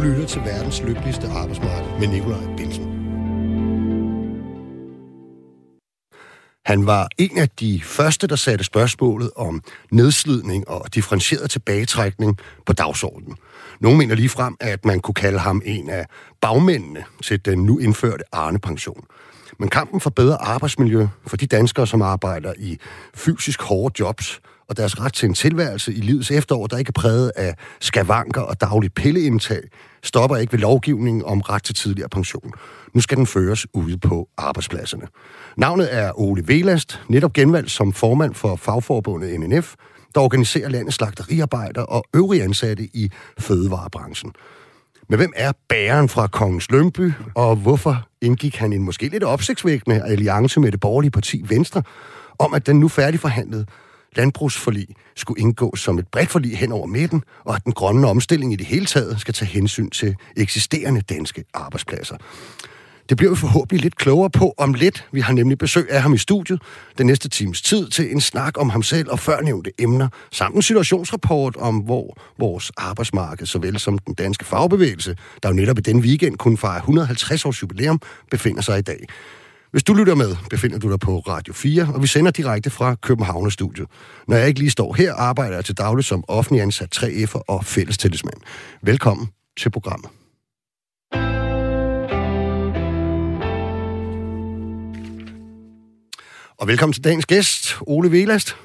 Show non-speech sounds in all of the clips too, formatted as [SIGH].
Du lytter til verdens lykkeligste arbejdsmarked med Nikolaj Bilsen. Han var en af de første, der satte spørgsmålet om nedslidning og differentieret tilbagetrækning på dagsordenen. Nogle mener lige frem, at man kunne kalde ham en af bagmændene til den nu indførte Arne-pension. Men kampen for bedre arbejdsmiljø for de danskere, som arbejder i fysisk hårde jobs, og deres ret til en tilværelse i livets efterår, der ikke er præget af skavanker og daglig pilleindtag, stopper ikke ved lovgivningen om ret til tidligere pension. Nu skal den føres ude på arbejdspladserne. Navnet er Ole Velast, netop genvalgt som formand for fagforbundet NNF, der organiserer landets slagteriarbejdere og øvrige ansatte i fødevarebranchen. Men hvem er bæren fra Kongens Lønby, og hvorfor indgik han en måske lidt opsigtsvækkende alliance med det borgerlige parti Venstre, om at den nu færdigforhandlede landbrugsforlig skulle indgå som et bredt forlig hen over midten, og at den grønne omstilling i det hele taget skal tage hensyn til eksisterende danske arbejdspladser. Det bliver vi forhåbentlig lidt klogere på om lidt. Vi har nemlig besøg af ham i studiet den næste times tid til en snak om ham selv og førnævnte emner, samt en situationsrapport om, hvor vores arbejdsmarked, såvel som den danske fagbevægelse, der jo netop i den weekend kunne fejre 150 års jubilæum, befinder sig i dag. Hvis du lytter med, befinder du dig på Radio 4, og vi sender direkte fra København studiet. Når jeg ikke lige står her, arbejder jeg til daglig som offentlig ansat 3F'er og fællestillidsmand. Velkommen til programmet. Og velkommen til dagens gæst, Ole Velast.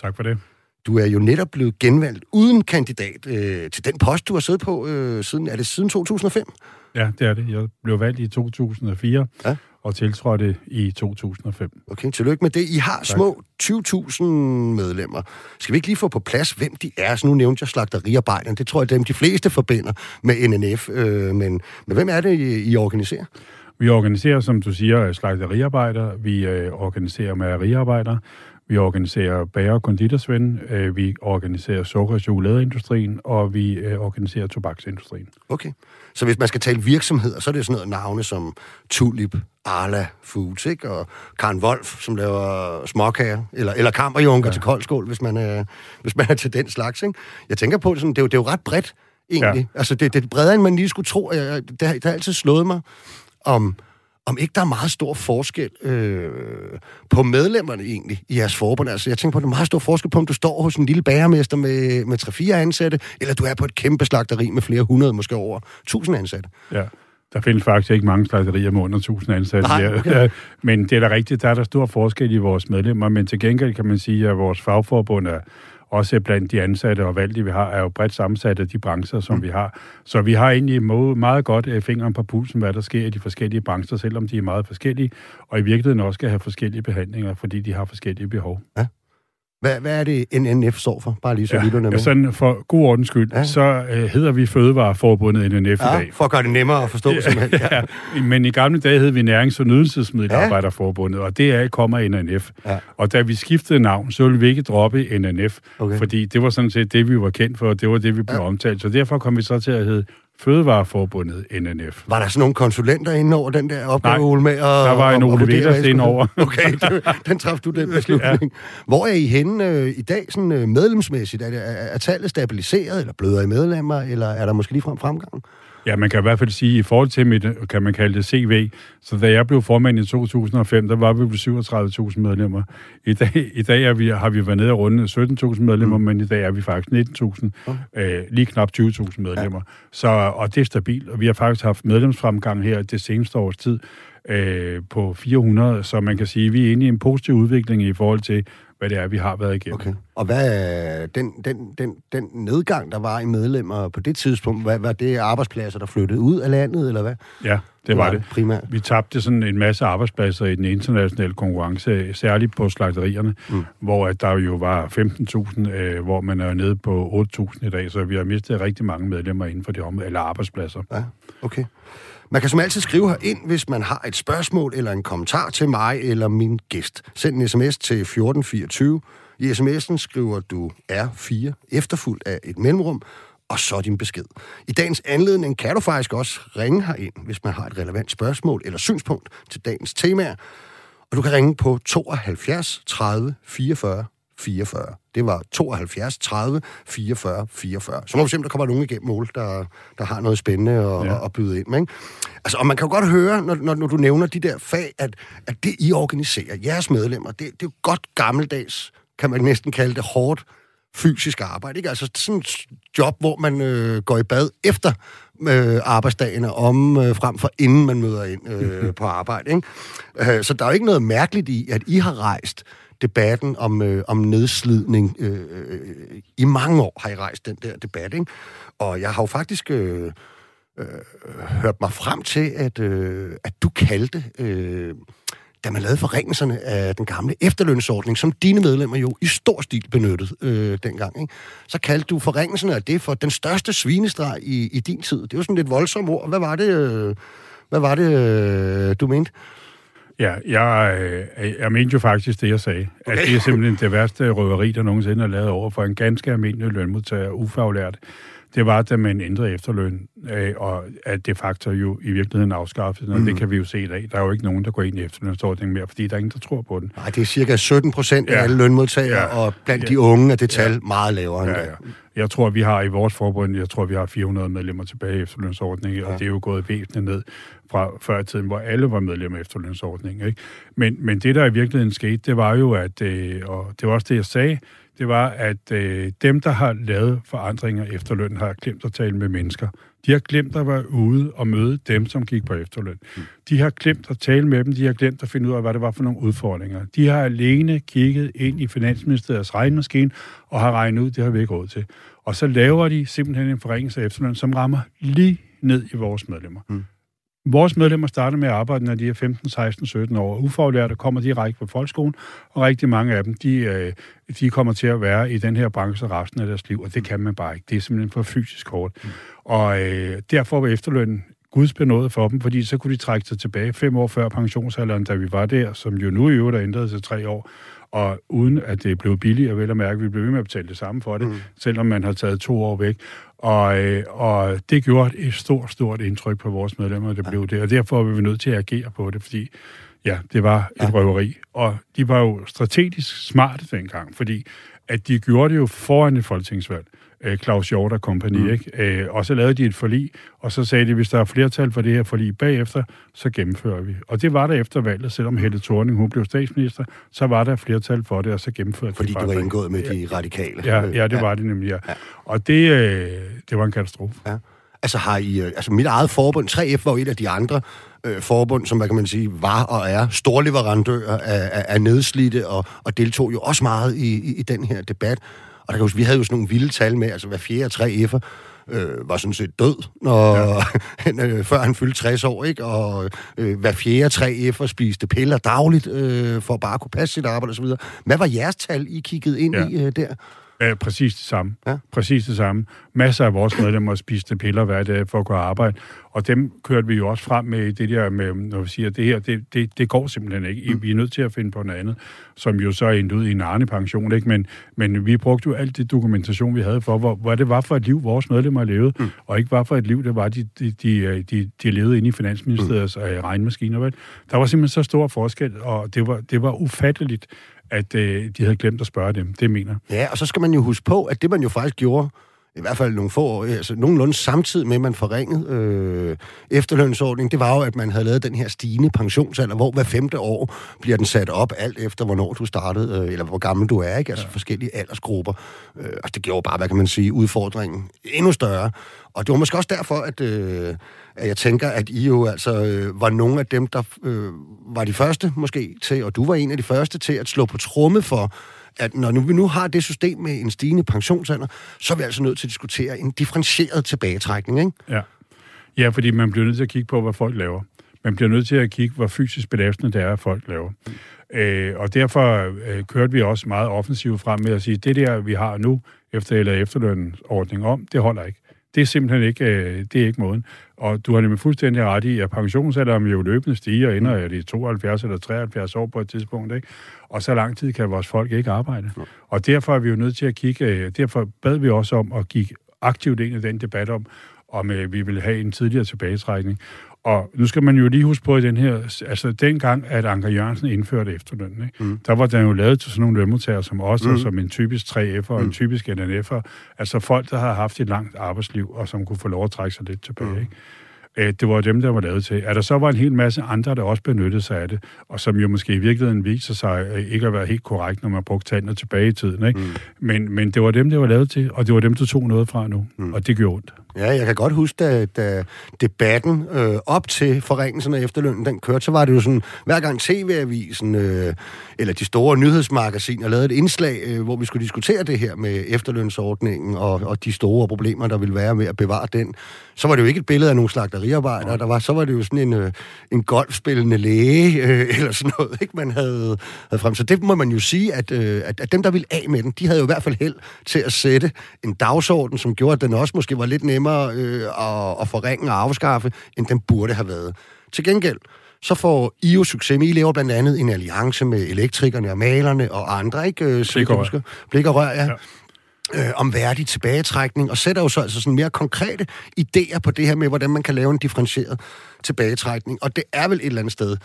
Tak for det. Du er jo netop blevet genvalgt uden kandidat øh, til den post, du har siddet på øh, siden, er det siden 2005? Ja, det er det. Jeg blev valgt i 2004 ja. Og tiltrådte i 2005. Okay, tillykke med det. I har tak. små 20.000 medlemmer. Skal vi ikke lige få på plads, hvem de er? Så nu nævnte jeg slagteriarbejderne. Det tror jeg, dem de fleste forbinder med NNF. Øh, men, men hvem er det, I, I organiserer? Vi organiserer, som du siger, slagteriarbejdere. Vi øh, organiserer mejeriarbejdere. Vi organiserer bager- og konditorsvend, øh, vi organiserer sukker- og chokoladeindustrien, og vi øh, organiserer tobaksindustrien. Okay. Så hvis man skal tale virksomheder, så er det sådan noget navne som Tulip, Arla Foods, ikke? og Karen Wolf, som laver småkager, eller, eller Kammerjunker ja. til koldskål, hvis man, er, hvis man er til den slags. Ikke? Jeg tænker på det sådan, det er jo, det er jo ret bredt, egentlig. Ja. Altså, det, det er bredere, end man lige skulle tro. Jeg, det, det har altid slået mig om om ikke der er meget stor forskel øh, på medlemmerne egentlig i jeres forbund. Altså, jeg tænker på, at der er meget stor forskel på, om du står hos en lille bagermester med, med 3-4 ansatte, eller du er på et kæmpe slagteri med flere hundrede, måske over 1000 ansatte. Ja. Der findes faktisk ikke mange slagterier med under 1000 ansatte. Nej, okay. [LAUGHS] Men det er da rigtigt, der er der stor forskel i vores medlemmer, men til gengæld kan man sige, at vores fagforbund er også blandt de ansatte og valgte, vi har, er jo bredt sammensat af de brancher, som mm. vi har. Så vi har egentlig meget godt øh, fingeren på pulsen, hvad der sker i de forskellige brancher, selvom de er meget forskellige, og i virkeligheden også skal have forskellige behandlinger, fordi de har forskellige behov. Ja. Hvad, hvad er det, NNF står for? Bare lige så ja, lytterne med. Sådan for god ordens skyld, ja. så uh, hedder vi Fødevareforbundet NNF ja, i dag. for at gøre det nemmere at forstå simpelthen. Ja. [LAUGHS] ja. Men i gamle dage hed vi Nærings- og Nydelsesmiddelarbejderforbundet, ja. og det er kommer NNF. Ja. Og da vi skiftede navn, så ville vi ikke droppe NNF, okay. fordi det var sådan set det, vi var kendt for, og det var det, vi blev ja. omtalt. Så derfor kom vi så til at hedde Fødevareforbundet NNF. Var der sådan nogle konsulenter inde over den der opgave, med at, der var en Ole Vetters ind over. [LAUGHS] okay, det, den træffede du den beslutning. ja. Hvor er I henne øh, i dag sådan øh, medlemsmæssigt? Er, det, er, er tallet stabiliseret, eller bløder I medlemmer, eller er der måske ligefrem fremgang? Ja, man kan i hvert fald sige, i forhold til mit, kan man kalde det CV, så da jeg blev formand i 2005, der var vi på 37.000 medlemmer. I dag, i dag er vi, har vi været nede og runde 17.000 medlemmer, mm. men i dag er vi faktisk 19.000, okay. øh, lige knap 20.000 medlemmer. Ja. Så, og det er stabilt, og vi har faktisk haft medlemsfremgang her det seneste års tid øh, på 400, så man kan sige, at vi er inde i en positiv udvikling i forhold til, hvad det er, vi har været igennem. Okay. Og hvad den, den, den, den nedgang, der var i medlemmer på det tidspunkt, hvad, var det arbejdspladser, der flyttede ud af landet, eller hvad? Ja, det var, var det. Primært. Vi tabte sådan en masse arbejdspladser i den internationale konkurrence, særligt på slagterierne, mm. hvor at der jo var 15.000, øh, hvor man er nede på 8.000 i dag, så vi har mistet rigtig mange medlemmer inden for det område, eller arbejdspladser. Ja, okay. Man kan som altid skrive her ind, hvis man har et spørgsmål eller en kommentar til mig eller min gæst. Send en sms til 1424. I sms'en skriver du R4 efterfuldt af et mellemrum, og så din besked. I dagens anledning kan du faktisk også ringe herind, hvis man har et relevant spørgsmål eller synspunkt til dagens temaer. Og du kan ringe på 72 30 44 44. Det var 72, 30, 44, 44. Så må vi se, om der kommer nogen igennem mål, der, der har noget spændende at, ja. at byde ind. Ikke? Altså, og man kan jo godt høre, når, når, når du nævner de der fag, at, at det, I organiserer, jeres medlemmer, det, det er jo godt gammeldags, kan man næsten kalde det, hårdt fysisk arbejde. Ikke? Altså sådan et job, hvor man øh, går i bad efter øh, arbejdsdagen om, øh, frem for inden man møder ind øh, [LAUGHS] på arbejde. Ikke? Øh, så der er jo ikke noget mærkeligt i, at I har rejst debatten om, øh, om nedslidning. Øh, øh, øh, I mange år har I rejst den der debat, ikke? Og jeg har jo faktisk øh, øh, hørt mig frem til, at, øh, at du kaldte... Øh, da man lavede forringelserne af den gamle efterlønsordning, som dine medlemmer jo i stor stil benyttede øh, dengang, ikke? så kaldte du forringelserne af det for den største svinestreg i, i din tid. Det var sådan lidt voldsomt ord. Hvad var det, øh, hvad var det øh, du mente? Ja, jeg, øh, jeg mente jo faktisk det, jeg sagde. Okay. At det er simpelthen det værste røveri, der nogensinde er lavet over for en ganske almindelig lønmodtager, ufaglært det var, da man ændrede efterløn, øh, og at det faktor jo i virkeligheden afskaffede, og mm. det kan vi jo se i dag. Der er jo ikke nogen, der går ind i efterlønsordningen mere, fordi der er ingen, der tror på den. Nej, det er cirka 17 procent ja. af alle lønmodtagere, ja. og blandt ja. de unge er det tal ja. meget lavere end ja, ja. Jeg tror, vi har i vores forbund, jeg tror, vi har 400 medlemmer tilbage i efterlønsordningen, ja. og det er jo gået væsentligt ned fra før i tiden, hvor alle var medlemmer af efterlønsordningen. Ikke? Men, men det, der i virkeligheden skete, det var jo, at, øh, og det var også det, jeg sagde, det var, at øh, dem, der har lavet forandringer efter løn, har glemt at tale med mennesker. De har glemt at være ude og møde dem, som gik på efterløn. Mm. De har glemt at tale med dem, de har glemt at finde ud af, hvad det var for nogle udfordringer. De har alene kigget ind i Finansministeriets regnmaskine og har regnet ud, det har vi ikke råd til. Og så laver de simpelthen en forringelse af efterløn, som rammer lige ned i vores medlemmer. Mm. Vores medlemmer starter med at arbejde, når de er 15, 16, 17 år. Ufaglærte kommer direkte på folkeskolen, og rigtig mange af dem, de, øh, de kommer til at være i den her branche resten af deres liv, og det kan man bare ikke. Det er simpelthen for fysisk hårdt. Mm. Og øh, derfor var efterlønnen Guds benådet for dem, fordi så kunne de trække sig tilbage fem år før pensionsalderen, da vi var der, som jo nu i øvrigt er ændret til tre år, og uden at det blev billigere, vel at mærke, at vi blev ved med at betale det samme for det, mm. selvom man har taget to år væk. Og, øh, og det gjorde et stort, stort indtryk på vores medlemmer, det blev det, og derfor var vi nødt til at agere på det, fordi ja, det var et ja. røveri. Og de var jo strategisk smarte dengang, fordi at de gjorde det jo foran et folketingsvalg øh, Claus Hjort og company, mm. ikke? Øh, og så lavede de et forlig, og så sagde de, hvis der er flertal for det her forlig bagefter, så gennemfører vi. Og det var der efter valget, selvom Helle Thorning, hun blev statsminister, så var der flertal for det, og så gennemførte Fordi det. Fordi du var indgået med de radikale. Ja, ja det ja. var det nemlig, ja. ja. Og det, øh, det var en katastrofe. Ja. Altså har I, øh, altså mit eget forbund, 3F var et af de andre øh, forbund, som hvad kan man sige, var og er storleverandører af, af, af nedslidte, og, og deltog jo også meget i, i, i den her debat. Og der kan huske, vi havde jo sådan nogle vilde tal med, altså hver fjerde tre F'er øh, var sådan set død, når, ja. [LAUGHS] før han fyldte 60 år, ikke? Og øh, hver fjerde tre F'er spiste piller dagligt, øh, for at bare kunne passe sit arbejde osv. Hvad var jeres tal, I kiggede ind ja. i øh, der? Ja, præcis det samme. Ja. Præcis det samme. Masser af vores medlemmer spiste piller hver dag for at gå arbejde, og dem kørte vi jo også frem med det der med, når vi siger, det her, det, det, det går simpelthen ikke. Mm. Vi er nødt til at finde på noget andet, som jo så er endt ud i en arne pension, ikke? Men, men vi brugte jo alt det dokumentation, vi havde for, hvor, hvor det var for et liv, vores medlemmer levede, mm. og ikke var for et liv, det var, de, de, de, de, de levede inde i Finansministeriets mm. regnmaskiner. Vel? Der var simpelthen så stor forskel, og det var, det var ufatteligt, at øh, de havde glemt at spørge dem. Det mener Ja, og så skal man jo huske på, at det man jo faktisk gjorde, i hvert fald nogle få år, altså nogenlunde samtidig med, at man forringede øh, efterlønsordningen, det var jo, at man havde lavet den her stigende pensionsalder, hvor hver femte år bliver den sat op, alt efter hvornår du startede, øh, eller hvor gammel du er, ikke? Altså ja. forskellige aldersgrupper. Øh, altså det gjorde bare, hvad kan man sige, udfordringen endnu større. Og det var måske også derfor, at, øh, at jeg tænker, at I jo altså øh, var nogle af dem, der øh, var de første måske til, og du var en af de første til at slå på tromme for, at når nu, vi nu har det system med en stigende pensionsalder, så er vi altså nødt til at diskutere en differentieret tilbagetrækning, ikke? Ja. Ja, fordi man bliver nødt til at kigge på, hvad folk laver. Man bliver nødt til at kigge, hvor fysisk belastende det er, at folk laver. Øh, og derfor øh, kørte vi også meget offensivt frem med at sige, det der, vi har nu, efter eller efterlønsordning om, det holder ikke. Det er simpelthen ikke, øh, det er ikke måden. Og du har nemlig fuldstændig ret i, at pensionsalderen jo løbende stiger, og ender mm. i 72 eller 73 år på et tidspunkt. Ikke? Og så lang tid kan vores folk ikke arbejde. Mm. Og derfor er vi jo nødt til at kigge, øh, derfor bad vi også om at kigge aktivt ind i den debat om, om øh, vi vil have en tidligere tilbagetrækning. Og nu skal man jo lige huske på, at den her, altså dengang, at Anker Jørgensen indførte efterlønnen, ikke? Mm. der var den jo lavet til sådan nogle lønmodtagere som os, mm. og som en typisk 3F'er og mm. en typisk NNF'er. Altså folk, der har haft et langt arbejdsliv, og som kunne få lov at trække sig lidt tilbage. Mm. Ikke? Det var dem, der var lavet til. At der så var en hel masse andre, der også benyttede sig af det, og som jo måske i virkeligheden viser sig øh, ikke at være helt korrekt, når man brugte tallene tilbage i tiden. Ikke? Mm. Men, men det var dem, der var lavet til, og det var dem, der tog noget fra nu, mm. og det gjorde ondt. Ja, jeg kan godt huske, da, da debatten øh, op til forringelsen af efterlønnen, den kørte, så var det jo sådan, hver gang TV-avisen øh, eller de store nyhedsmagasiner lavede et indslag, øh, hvor vi skulle diskutere det her med efterlønsordningen og, og de store problemer, der ville være med at bevare den, så var det jo ikke et billede af nogle slagteriarbejdere, der var, så var det jo sådan en, øh, en golfspillende læge, øh, eller sådan noget, ikke, man havde, havde frem. Så det må man jo sige, at, øh, at, at dem, der ville af med den, de havde jo i hvert fald held til at sætte en dagsorden, som gjorde, at den også måske var lidt nemmere øh, at, at forringe og afskaffe, end den burde have været. Til gengæld, så får I jo succes med, I laver blandt andet en alliance med elektrikerne og malerne og andre, ikke? Øh, Blik og rør. Blik og rør, ja. ja øh, om værdig tilbagetrækning, og sætter jo så altså sådan mere konkrete idéer på det her med, hvordan man kan lave en differentieret tilbagetrækning. Og det er vel et eller andet sted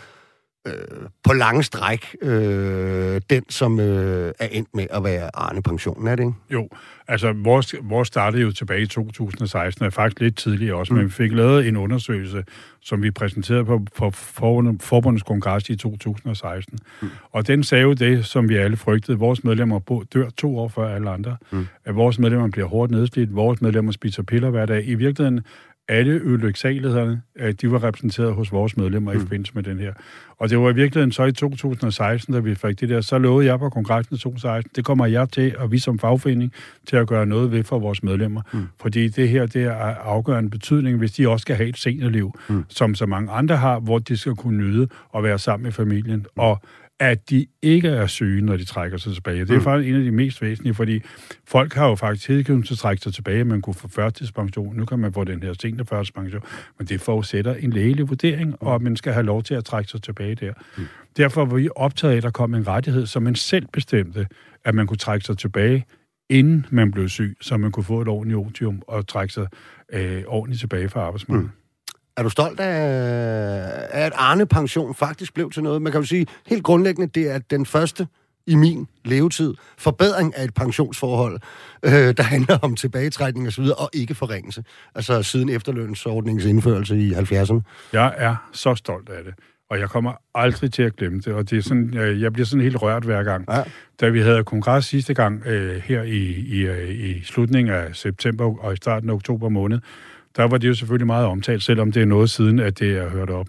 øh, på lange stræk øh, den, som øh, er endt med at være Arne Pensionen, er det ikke? Jo, altså vores, vores startede jo tilbage i 2016, og faktisk lidt tidligere også, mm. men vi fik lavet en undersøgelse, som vi præsenterede på, på Forbundets Kongres i 2016. Mm. Og den sagde jo det, som vi alle frygtede. Vores medlemmer dør to år før alle andre. Mm. At vores medlemmer bliver hårdt nedslidt. Vores medlemmer spiser piller hver dag. I virkeligheden alle ulykkesalighederne, de var repræsenteret hos vores medlemmer mm. i forbindelse med den her. Og det var i virkeligheden så i 2016, da vi fik det der, så lovede jeg på kongressen i 2016, det kommer jeg til, og vi som fagforening, til at gøre noget ved for vores medlemmer. Mm. Fordi det her, det er afgørende betydning, hvis de også skal have et seniorliv, mm. som så mange andre har, hvor de skal kunne nyde at være sammen med familien. Mm. Og at de ikke er syge, når de trækker sig tilbage. Det er mm. faktisk en af de mest væsentlige, fordi folk har jo faktisk hedgivet til at trække sig tilbage, man kunne få førtidspension. Nu kan man få den her seniorførtidspension, men det forudsætter en lægelig vurdering, og at man skal have lov til at trække sig tilbage der. Mm. Derfor var vi optaget af, at der kom en rettighed, som man selv bestemte, at man kunne trække sig tilbage, inden man blev syg, så man kunne få et ordentligt otium og trække sig øh, ordentligt tilbage fra arbejdsmarkedet. Mm. Er du stolt af, at Arne Pension faktisk blev til noget? Man kan jo sige, helt grundlæggende, det er den første i min levetid forbedring af et pensionsforhold, øh, der handler om tilbagetrækning og så videre, og ikke forringelse. Altså siden efterlønsordningens indførelse i 70'erne. Jeg er så stolt af det, og jeg kommer aldrig til at glemme det, og det er sådan, jeg bliver sådan helt rørt hver gang. Ja. Da vi havde kongres sidste gang øh, her i, i, øh, i slutningen af september og i starten af oktober måned, der var det jo selvfølgelig meget omtalt, selvom det er noget siden, at det er hørt op.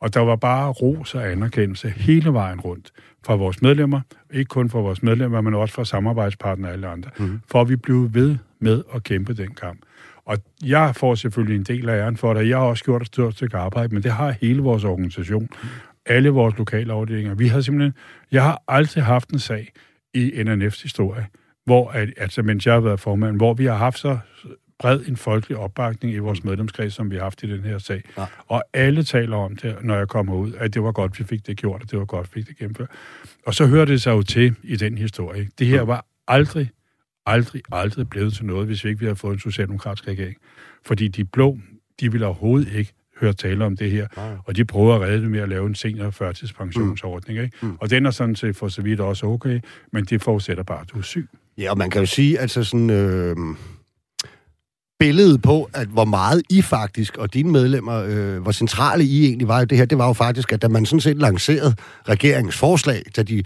Og der var bare ros og anerkendelse hele vejen rundt fra vores medlemmer, ikke kun fra vores medlemmer, men også fra samarbejdspartnere og alle andre, mm. for at vi blev ved med at kæmpe den kamp. Og jeg får selvfølgelig en del af æren for det. Jeg har også gjort et stort stykke arbejde, men det har hele vores organisation. Alle vores lokale afdelinger. Vi har simpelthen... Jeg har aldrig haft en sag i NNF's historie, hvor, altså mens jeg har været formand, hvor vi har haft så bred en folkelig opbakning i vores medlemskreds, som vi har haft i den her sag. Ja. Og alle taler om det, når jeg kommer ud, at det var godt, vi fik det gjort, og det var godt, vi fik det gennemført. Og så hører det sig jo til i den historie. Det her var aldrig, aldrig, aldrig blevet til noget, hvis vi ikke havde fået en socialdemokratisk regering. Fordi de blå, de ville overhovedet ikke høre tale om det her, Nej. og de prøver at redde det med at lave en senior førtidspensionsordning. Mm. Ikke? Mm. Og den er sådan set for så vidt også okay, men det forudsætter bare, at du er syg. Ja, og man kan jo sige, altså sådan... Øh billede på, at hvor meget I faktisk, og dine medlemmer, øh, hvor centrale I egentlig var i det her, det var jo faktisk, at da man sådan set lancerede regeringens forslag, da de,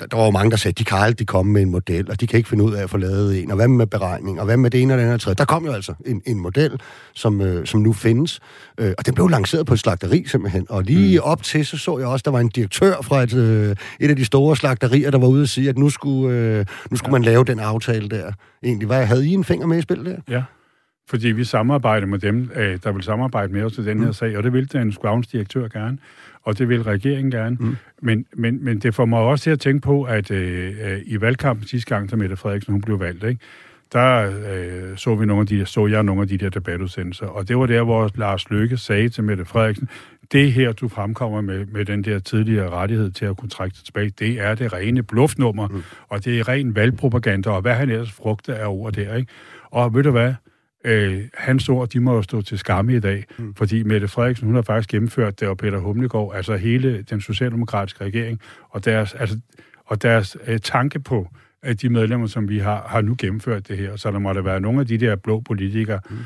der, der var jo mange, der sagde, de kan aldrig komme med en model, og de kan ikke finde ud af at få lavet en, og hvad med beregning, og hvad med det ene og det andet og tredje. Der kom jo altså en, en model, som, øh, som nu findes, øh, og den blev lanceret på et slagteri simpelthen, og lige mm. op til, så så jeg også, der var en direktør fra et, øh, et af de store slagterier, der var ude og sige, at nu skulle, øh, nu skulle ja. man lave den aftale der. Egentlig, hvad, havde I en finger med i spil der? Ja, fordi vi samarbejder med dem, øh, der vil samarbejde med os i den her mm. sag, og det vil den Scrounds direktør gerne, og det vil regeringen gerne. Mm. Men, men, men det får mig også til at tænke på, at øh, øh, i valgkampen sidste gang, da Mette Frederiksen hun blev valgt, ikke, der øh, så, vi nogle af de, så jeg nogle af de der debatudsendelser, og det var der, hvor Lars Løkke sagde til Mette Frederiksen, det her, du fremkommer med, med den der tidligere rettighed til at kunne trække sig tilbage, det er det rene bluffnummer, mm. og det er ren valgpropaganda, og hvad han ellers frugter af ord der, ikke? Og ved du hvad, Øh, hans ord, de må jo stå til skamme i dag, mm. fordi Mette Frederiksen, hun har faktisk gennemført det, og Peter Humlegård, altså hele den socialdemokratiske regering, og deres, altså, og deres øh, tanke på, at de medlemmer, som vi har, har nu gennemført det her. Så der må der være nogle af de der blå politikere. Mm.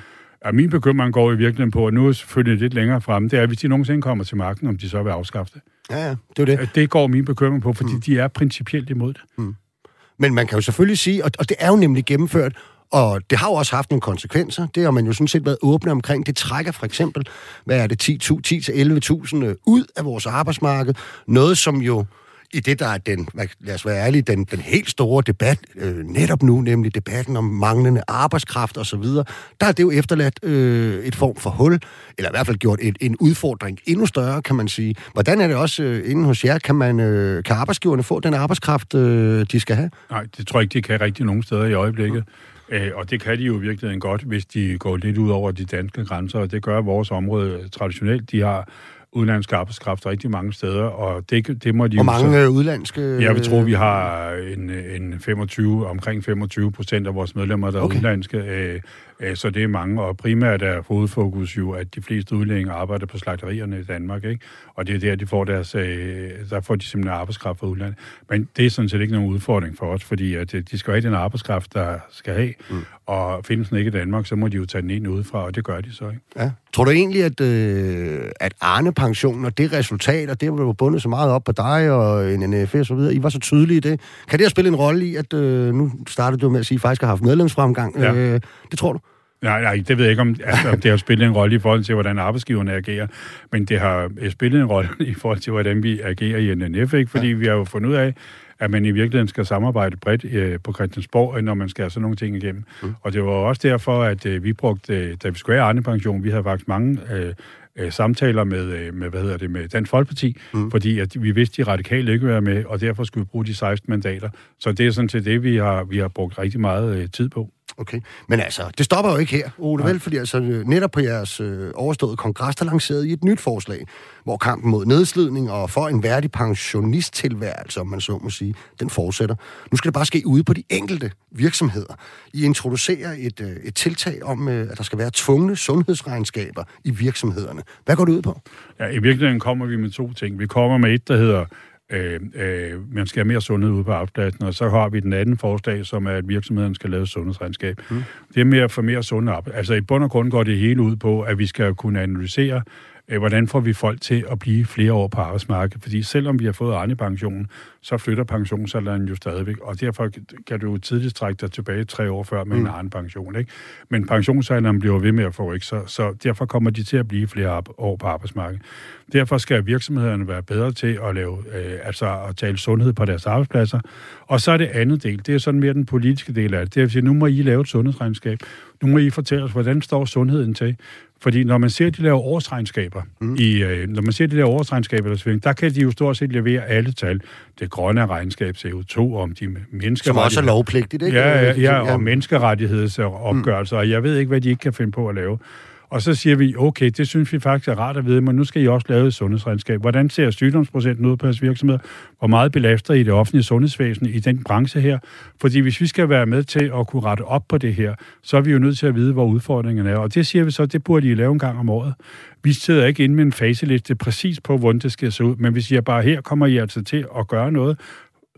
Og min bekymring går i virkeligheden på, at nu er selvfølgelig lidt længere frem, det er, hvis de nogensinde kommer til magten, om de så vil afskaffe det. Ja, ja, det er det. Det går min bekymring på, fordi mm. de er principielt imod det. Mm. Men man kan jo selvfølgelig sige, og, og det er jo nemlig gennemført, og det har jo også haft nogle konsekvenser. Det har man jo sådan set været åbne omkring. Det trækker for eksempel, hvad er det, 10-11.000 øh, ud af vores arbejdsmarked. Noget, som jo i det, der er den, lad os være ærlige, den, den helt store debat øh, netop nu, nemlig debatten om manglende arbejdskraft osv., der er det jo efterladt øh, et form for hul, eller i hvert fald gjort et, en udfordring endnu større, kan man sige. Hvordan er det også øh, inden hos jer? Kan, man, øh, kan arbejdsgiverne få den arbejdskraft, øh, de skal have? Nej, det tror jeg ikke, de kan rigtig nogen steder i øjeblikket. Øh, og det kan de jo virkelig godt, hvis de går lidt ud over de danske grænser, og det gør vores område traditionelt. De har udenlandsk arbejdskraft rigtig mange steder, og det, det må de Hvor mange så, øh, udlandske... Jeg vil tro, vi har en, en 25, omkring 25 procent af vores medlemmer, der okay. er udlandske. Øh, Øh, så det er mange, og primært er hovedfokus jo, at de fleste udlændinge arbejder på slagterierne i Danmark, ikke? Og det er der, de får deres, øh, der får de simpelthen arbejdskraft fra udlandet. Men det er sådan set ikke nogen udfordring for os, fordi at øh, de skal have den arbejdskraft, der skal have, mm. og findes den ikke i Danmark, så må de jo tage den ind udefra, og det gør de så, ikke? Ja. Tror du egentlig, at, øh, at Arne-pensionen og det resultat, og det var bundet så meget op på dig og NNF og så videre, I var så tydelige i det. Kan det have spillet en rolle i, at øh, nu startede du med at sige, at I faktisk har haft medlemsfremgang? Ja. Øh, det tror du? Nej, nej, det ved jeg ikke, om, altså, om [LAUGHS] det har spillet en rolle i forhold til, hvordan arbejdsgiverne agerer, men det har øh, spillet en rolle i forhold til, hvordan vi agerer i NNF, ikke? fordi ja. vi har jo fundet ud af, at man i virkeligheden skal samarbejde bredt øh, på Christiansborg, når man skal have sådan nogle ting igennem. Mm. Og det var også derfor, at øh, vi brugte, øh, da vi skulle have Arne Pension, vi havde faktisk mange øh, øh, samtaler med, øh, med, hvad hedder det, med Dansk Folkeparti, mm. fordi at vi vidste, at de radikale ikke ville være med, og derfor skulle vi bruge de 16 mandater. Så det er sådan til det, vi har, vi har brugt rigtig meget øh, tid på. Okay. Men altså, det stopper jo ikke her, Ole, vel? Fordi altså, netop på jeres øh, overståede kongres, der lancerede I et nyt forslag, hvor kampen mod nedslidning og for en værdig pensionisttilværelse, om man så må sige, den fortsætter. Nu skal det bare ske ude på de enkelte virksomheder. I introducerer et, øh, et tiltag om, øh, at der skal være tvungne sundhedsregnskaber i virksomhederne. Hvad går det ud på? Ja, i virkeligheden kommer vi med to ting. Vi kommer med et, der hedder øh, øh, man skal have mere sundhed ude på arbejdspladsen, og så har vi den anden forslag, som er, at virksomheden skal lave sundhedsregnskab. Mm. Det er mere for mere sundhed. Altså i bund og grund går det hele ud på, at vi skal kunne analysere, hvordan får vi folk til at blive flere år på arbejdsmarkedet. Fordi selvom vi har fået Arne-pensionen, så flytter pensionsalderen jo stadigvæk, og derfor kan du jo tidligst trække dig tilbage tre år før med mm. en anden pension. Ikke? Men pensionsalderen bliver ved med at få, ikke? Så, så derfor kommer de til at blive flere år på arbejdsmarkedet. Derfor skal virksomhederne være bedre til at lave, øh, altså at tale sundhed på deres arbejdspladser. Og så er det andet del, det er sådan mere den politiske del af det. Det er at sige, nu må I lave et sundhedsregnskab. Nu må I fortælle os, hvordan står sundheden til? Fordi når man ser, de laver årsregnskaber, mm. i, øh, når man ser, de laver årsregnskaber, der, der kan de jo stort set levere alle tal. Det grønne regnskab, CO2, om de menneskerettigheder. Som også er lovpligtigt, ikke? Ja, ja, ja og menneskerettighedsopgørelser, mm. og jeg ved ikke, hvad de ikke kan finde på at lave. Og så siger vi, okay, det synes vi faktisk er rart at vide, men nu skal I også lave et sundhedsregnskab. Hvordan ser sygdomsprocenten ud på jeres virksomheder? Hvor meget belaster I det offentlige sundhedsvæsen i den branche her? Fordi hvis vi skal være med til at kunne rette op på det her, så er vi jo nødt til at vide, hvor udfordringen er. Og det siger vi så, det burde I lave en gang om året. Vi sidder ikke inde med en faseliste præcis på, hvordan det skal se ud, men vi siger bare, her kommer I altså til at gøre noget,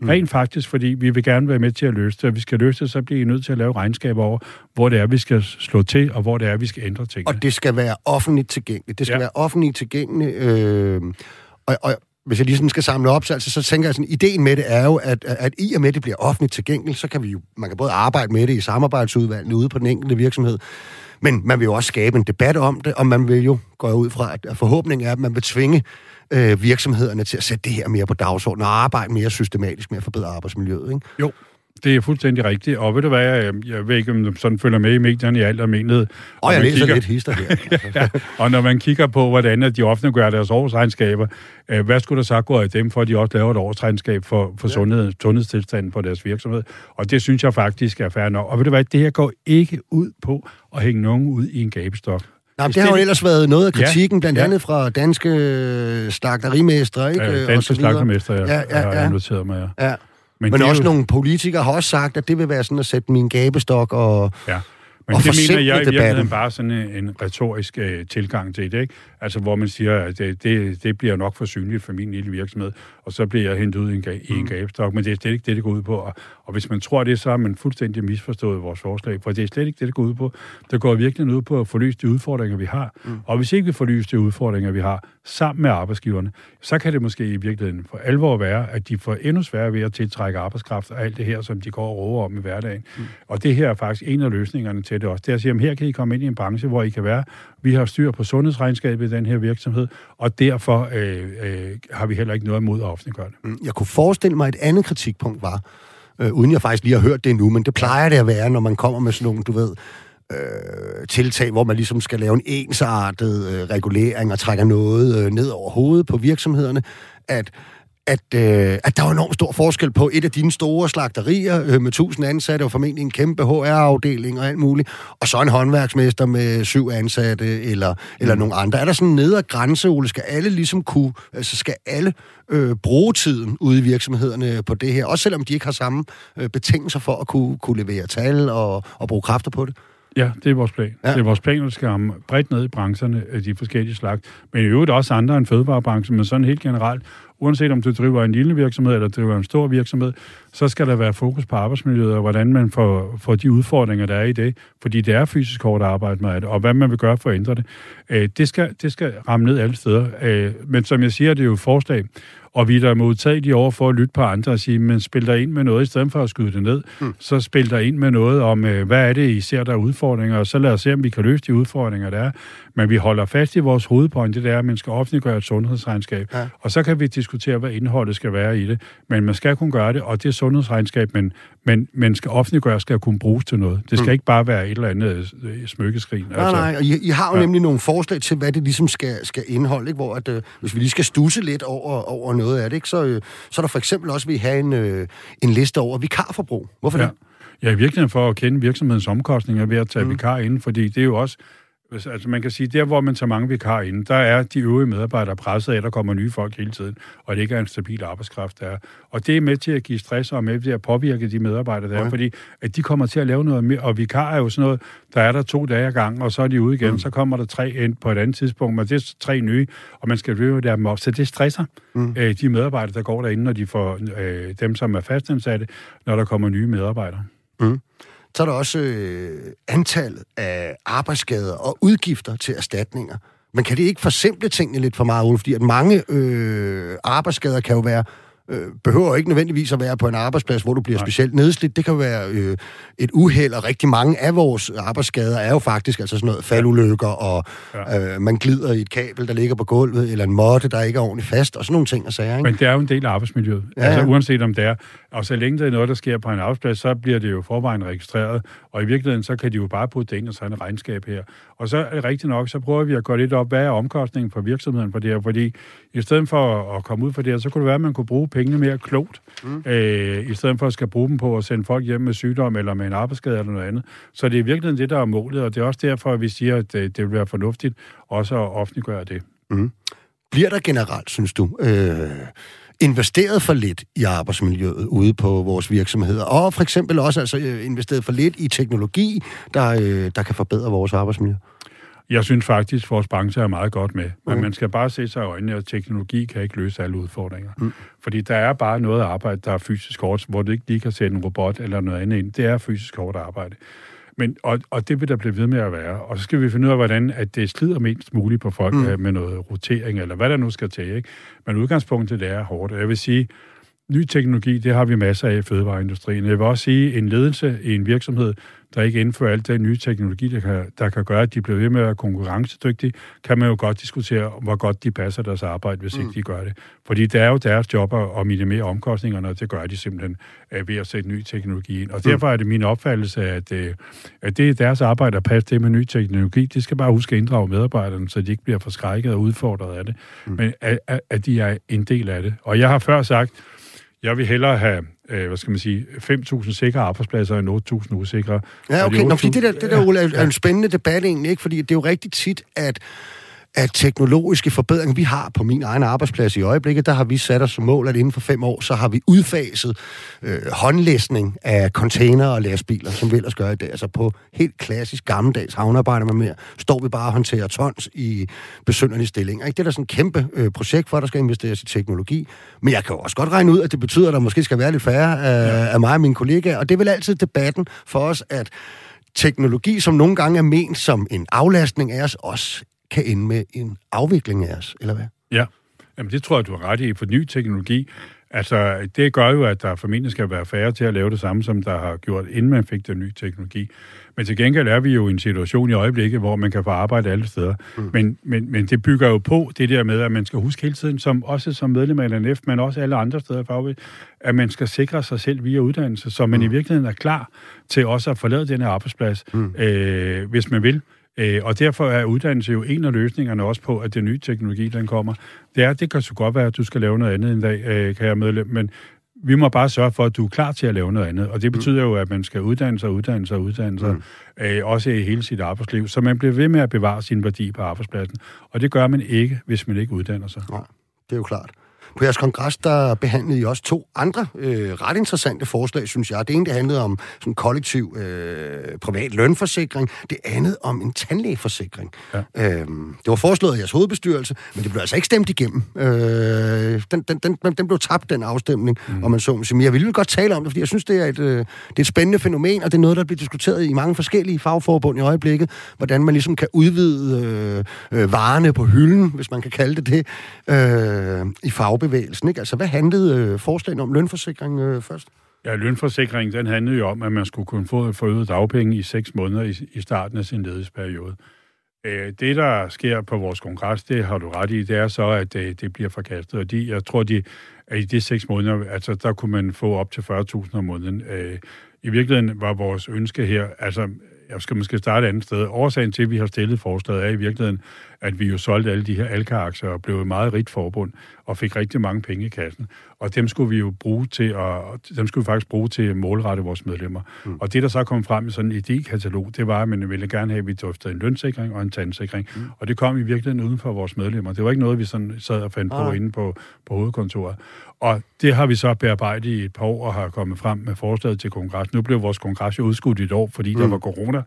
Mm. Rent faktisk, fordi vi vil gerne være med til at løse det, og vi skal løse det, så bliver I nødt til at lave regnskaber over, hvor det er, vi skal slå til, og hvor det er, vi skal ændre ting. Og det skal være offentligt tilgængeligt. Det skal ja. være offentligt tilgængeligt. Øh, og, og hvis jeg lige sådan skal samle op, så, altså, så tænker jeg sådan, ideen med det er jo, at, at i og med, at det bliver offentligt tilgængeligt, så kan vi jo, man kan både arbejde med det i samarbejdsudvalgene ude på den enkelte virksomhed, men man vil jo også skabe en debat om det, og man vil jo, gå ud fra, at forhåbningen er, at man vil tvinge øh, virksomhederne til at sætte det her mere på dagsordenen og arbejde mere systematisk med at forbedre arbejdsmiljøet. Ikke? Jo, det er fuldstændig rigtigt. Og ved du hvad, jeg, jeg ved ikke, om du sådan følger med i medierne i alt almindelighed. Og, og jeg læser kigger, lidt hister her. [LAUGHS] ja, og når man kigger på, hvordan de offentliggør deres årsregnskaber, øh, hvad skulle der så gå af dem, for at de også laver et årsregnskab for, for ja. sundhed, sundhedstilstanden på deres virksomhed? Og det synes jeg faktisk er fair nok. Og ved du hvad, det her går ikke ud på at hænge nogen ud i en gabestok. Nej, det har jo ellers været noget af kritikken, ja, blandt ja. andet fra danske øh, slagterimestre, ikke? Ja, danske slagterimestre, ja, ja, ja, ja. har noteret mig, ja. ja. Men, Men også jo... nogle politikere har også sagt, at det vil være sådan at sætte min gabestok og... Ja. Men og det mener jeg i debatten. virkeligheden bare sådan en, en retorisk øh, tilgang til det, ikke? Altså, hvor man siger, at det, det, det bliver nok for synligt for min lille virksomhed, og så bliver jeg hentet ud i en, i en gabestok, men det er slet ikke det, det går ud på. Og, og hvis man tror det, så har man fuldstændig misforstået vores forslag, for det er slet ikke det, det går ud på. Det går virkelig ud på at få løst de udfordringer, vi har. Mm. Og hvis ikke vi får løst de udfordringer, vi har, sammen med arbejdsgiverne, så kan det måske i virkeligheden for alvor være, at de får endnu sværere ved at tiltrække arbejdskraft og alt det her, som de går og råber om i hverdagen. Mm. Og det her er faktisk en af løsningerne til det også. Det er at sige, at her kan I komme ind i en branche, hvor I kan være, vi har styr på sundhedsregnskabet i den her virksomhed, og derfor øh, øh, har vi heller ikke noget imod at offentliggøre det. Mm, jeg kunne forestille mig, at et andet kritikpunkt var, øh, uden jeg faktisk lige har hørt det nu, men det plejer det at være, når man kommer med sådan nogle, du ved, øh, tiltag, hvor man ligesom skal lave en ensartet øh, regulering og trækker noget øh, ned over hovedet på virksomhederne, at at, øh, at der var enormt stor forskel på et af dine store slagterier øh, med 1000 ansatte, og formentlig en kæmpe HR-afdeling og alt muligt, og så en håndværksmester med syv ansatte eller, eller nogle andre. Er der sådan en nedre grænse, Ole? Skal alle ligesom kunne, altså skal alle øh, bruge tiden ude i virksomhederne på det her, også selvom de ikke har samme øh, betingelser for at kunne, kunne levere tal og, og bruge kræfter på det? Ja, det er vores plan. Ja. Det er vores plan, at vi skal ramme bredt ned i brancherne, øh, de forskellige slags. Men i øvrigt også andre end fødevarebranchen, men sådan helt generelt. Uanset om du driver en lille virksomhed eller driver en stor virksomhed, så skal der være fokus på arbejdsmiljøet og hvordan man får, får de udfordringer, der er i det. Fordi det er fysisk hårdt arbejde med det, og hvad man vil gøre for at ændre det. Øh, det, skal, det skal ramme ned alle steder. Øh, men som jeg siger, det er jo et forslag, og vi er der modtagelige over for at lytte på andre og sige, men spil der ind med noget, i stedet for at skyde det ned, mm. så spil der ind med noget om, øh, hvad er det, I ser, der er udfordringer, og så lad os se, om vi kan løse de udfordringer, der er. Men vi holder fast i vores hovedpoint, det er, at man skal offentliggøre et sundhedsregnskab, Ja. og så kan vi diskutere, hvad indholdet skal være i det. Men man skal kunne gøre det, og det sundhedsregnskab, men, men, men skal offentliggøre, skal kunne bruges til noget. Det skal mm. ikke bare være et eller andet øh, smykkeskrin. Nej, nej, og I, I har jo ja. Nemlig nogle forslag til, hvad det ligesom skal, skal indeholde, ikke? hvor at, øh, hvis vi lige skal stusse lidt over, over noget af det, ikke? Så, øh, så er der for eksempel også, vi have en, øh, en liste over vikarforbrug. Hvorfor Ja. det? Ja, i virkeligheden for at kende virksomhedens omkostninger ved at tage mm. vikar ind, fordi det er jo også, altså man kan sige, der hvor man tager mange vikar ind, der er de øvrige medarbejdere presset af, der kommer nye folk hele tiden, og det ikke er en stabil arbejdskraft, der er. Og det er med til at give stress og med til at påvirke de medarbejdere, der Okay. er, fordi at de kommer til at lave noget mere, og vikar er jo sådan noget, der er der to dage ad gang, og så er de ude igen, mm. så kommer der tre ind på et andet tidspunkt, men det er tre nye, og man skal løbe dem op, så det stresser mm. øh, de medarbejdere, der går derinde, når de får øh, dem, som er fastansatte, når der kommer nye medarbejdere. Så er der også øh, antallet af arbejdsskader og udgifter til erstatninger. Men kan det ikke forsimple tingene lidt for meget, Ole? Fordi at mange øh, arbejdsskader kan jo være øh, behøver ikke nødvendigvis at være på en arbejdsplads, hvor du bliver Nej. specielt nedslidt. Det kan være øh, et uheld, og rigtig mange af vores arbejdsskader er jo faktisk altså sådan noget faldulykker, og ja. øh, man glider i et kabel, der ligger på gulvet, eller en måtte, der ikke er ordentligt fast, og sådan nogle ting at sige, ikke? Men det er jo en del af arbejdsmiljøet. Ja, altså uanset om det er. Og så længe det er noget, der sker på en arbejdsplads, så bliver det jo forvejen registreret. Og i virkeligheden, så kan de jo bare putte det ind og så en regnskab her. Og så er det rigtigt nok, så prøver vi at gå lidt op, hvad er omkostningen for virksomheden for det her? Fordi i stedet for at komme ud for det her, så kunne det være, at man kunne bruge pengene mere klogt. Mm. Øh, I stedet for at skal bruge dem på at sende folk hjem med sygdom eller med en arbejdsskade eller noget andet. Så det er i virkeligheden det, der er målet, og det er også derfor, at vi siger, at det, det vil være fornuftigt også at offentliggøre det. Bliver der generelt, synes du, øh, investeret for lidt i arbejdsmiljøet ude på vores virksomheder? Og for eksempel også altså, øh, investeret for lidt i teknologi, der, øh, der kan forbedre vores arbejdsmiljø? Jeg synes faktisk, at vores branche er meget godt med. Men Mm. man skal bare se sig i øjnene, at teknologi kan ikke løse alle udfordringer. Mm. Fordi der er bare noget arbejde, der er fysisk hårdt, hvor du ikke lige kan sætte en robot eller noget andet ind. Det er fysisk hårdt arbejde. Men, og, og det vil der blive ved med at være. Og så skal vi finde ud af, hvordan at det slider mindst muligt på folk mm. med noget rotering, eller hvad der nu skal til. Ikke? Men udgangspunktet det er hårdt. Jeg vil sige, ny teknologi, det har vi masser af i fødevareindustrien. Jeg vil også sige, en ledelse i en virksomhed, der ikke indfører alt den nye teknologi, der kan, der kan gøre, at de bliver ved med at være konkurrencedygtige, kan man jo godt diskutere, hvor godt de passer deres arbejde, hvis mm. ikke de gør det. Fordi det er jo deres job at minimere omkostningerne, og det gør de simpelthen øh, ved at sætte ny teknologi ind. Og derfor er det min opfattelse, at, øh, at det er deres arbejde at passe det med ny teknologi. De skal bare huske at inddrage medarbejderne, så de ikke bliver forskrækket og udfordret af det. Mm. Men at, at, at de er en del af det. Og jeg har før sagt, jeg vil hellere have, øh, hvad skal man sige, 5.000 sikre arbejdspladser end 8.000 usikre. Ja, Og okay. Nå, fordi det der, 8.000 det der Ole, er, er en spændende debat egentlig, ikke? Fordi det er jo rigtig tit, at at teknologiske forbedringer, vi har på min egen arbejdsplads i øjeblikket, der har vi sat os som mål, at inden for fem år, så har vi udfaset øh, håndlæsning af container og lastbiler, som vi ellers gør i dag. Altså på helt klassisk gammeldags havnearbejde med mere, står vi bare og håndterer tons i besynderlige stillinger. Ikke? Det er da sådan et kæmpe øh, projekt for, at der skal investeres i teknologi. Men jeg kan jo også godt regne ud, at det betyder, at der måske skal være lidt færre øh, ja. af mig og mine kollegaer. Og det er vel altid debatten for os, at teknologi, som nogle gange er ment som en aflastning af os, også kan ende med en afvikling af os, eller hvad? Ja, Jamen, det tror jeg, du har ret i, for ny teknologi, altså det gør jo, at der formentlig skal være færre til at lave det samme, som der har gjort, inden man fik den nye teknologi. Men til gengæld er vi jo i en situation i øjeblikket, hvor man kan få arbejde alle steder. Mm. Men, men, men det bygger jo på det der med, at man skal huske hele tiden, som, også som medlem af LNF, men også alle andre steder fagbevæg, at man skal sikre sig selv via uddannelse, så man mm. i virkeligheden er klar til også at forlade den her arbejdsplads, mm. øh, hvis man vil. Øh, og derfor er uddannelse jo en af løsningerne også på, at den nye teknologi, den kommer. Det er, det kan så godt være, at du skal lave noget andet en dag, øh, kan jeg medlem, men vi må bare sørge for, at du er klar til at lave noget andet. Og det betyder jo, at man skal uddanne sig, uddanne sig, uddanne sig, mm. øh, også i hele sit arbejdsliv. Så man bliver ved med at bevare sin værdi på arbejdspladsen. Og det gør man ikke, hvis man ikke uddanner sig. Nej, det er jo klart. På jeres kongres, der behandlede I også to andre øh, ret interessante forslag, synes jeg. Det ene, det handlede om sådan kollektiv øh, privat lønforsikring. Det andet om en tandlægeforsikring. Ja. Øhm, det var foreslået af jeres hovedbestyrelse, men det blev altså ikke stemt igennem. Øh, den, den, den, den blev tabt, den afstemning, mm. og man så Men jeg ville godt tale om det, fordi jeg synes, det er, et, øh, det er et spændende fænomen, og det er noget, der bliver diskuteret i mange forskellige fagforbund i øjeblikket, hvordan man ligesom kan udvide øh, øh, varerne på hylden, hvis man kan kalde det det, øh, i fag fagbevægelsen. Ikke? Altså, hvad handlede øh, forslagene om lønforsikring øh, først? Ja, lønforsikringen, den handlede jo om, at man skulle kunne få forøget dagpenge i seks måneder i, i starten af sin ledighedsperiode. Øh, det, der sker på vores kongres, det har du ret i, det er så, at det, det bliver forkastet. Og de, jeg tror, de, at i de seks måneder, altså, der kunne man få op til 40.000 om måneden. Øh, I virkeligheden var vores ønske her, altså jeg skal måske starte et andet sted. Årsagen til, at vi har stillet forslaget, er i virkeligheden, at vi jo solgte alle de her Alka-aktier og blev et meget rigt forbund og fik rigtig mange penge i kassen. Og dem skulle vi jo bruge til at, dem skulle vi faktisk bruge til at målrette vores medlemmer. Mm. Og det, der så kom frem i sådan en idékatalog, det var, at man ville gerne have, at vi drøftede en lønsikring og en tandsikring. Mm. Og det kom i virkeligheden uden for vores medlemmer. Det var ikke noget, vi sådan sad og fandt ah. på inde på, på hovedkontoret. Og det har vi så bearbejdet i et par år og har kommet frem med forslaget til kongres. Nu blev vores kongres jo udskudt i et år, fordi mm. der var corona.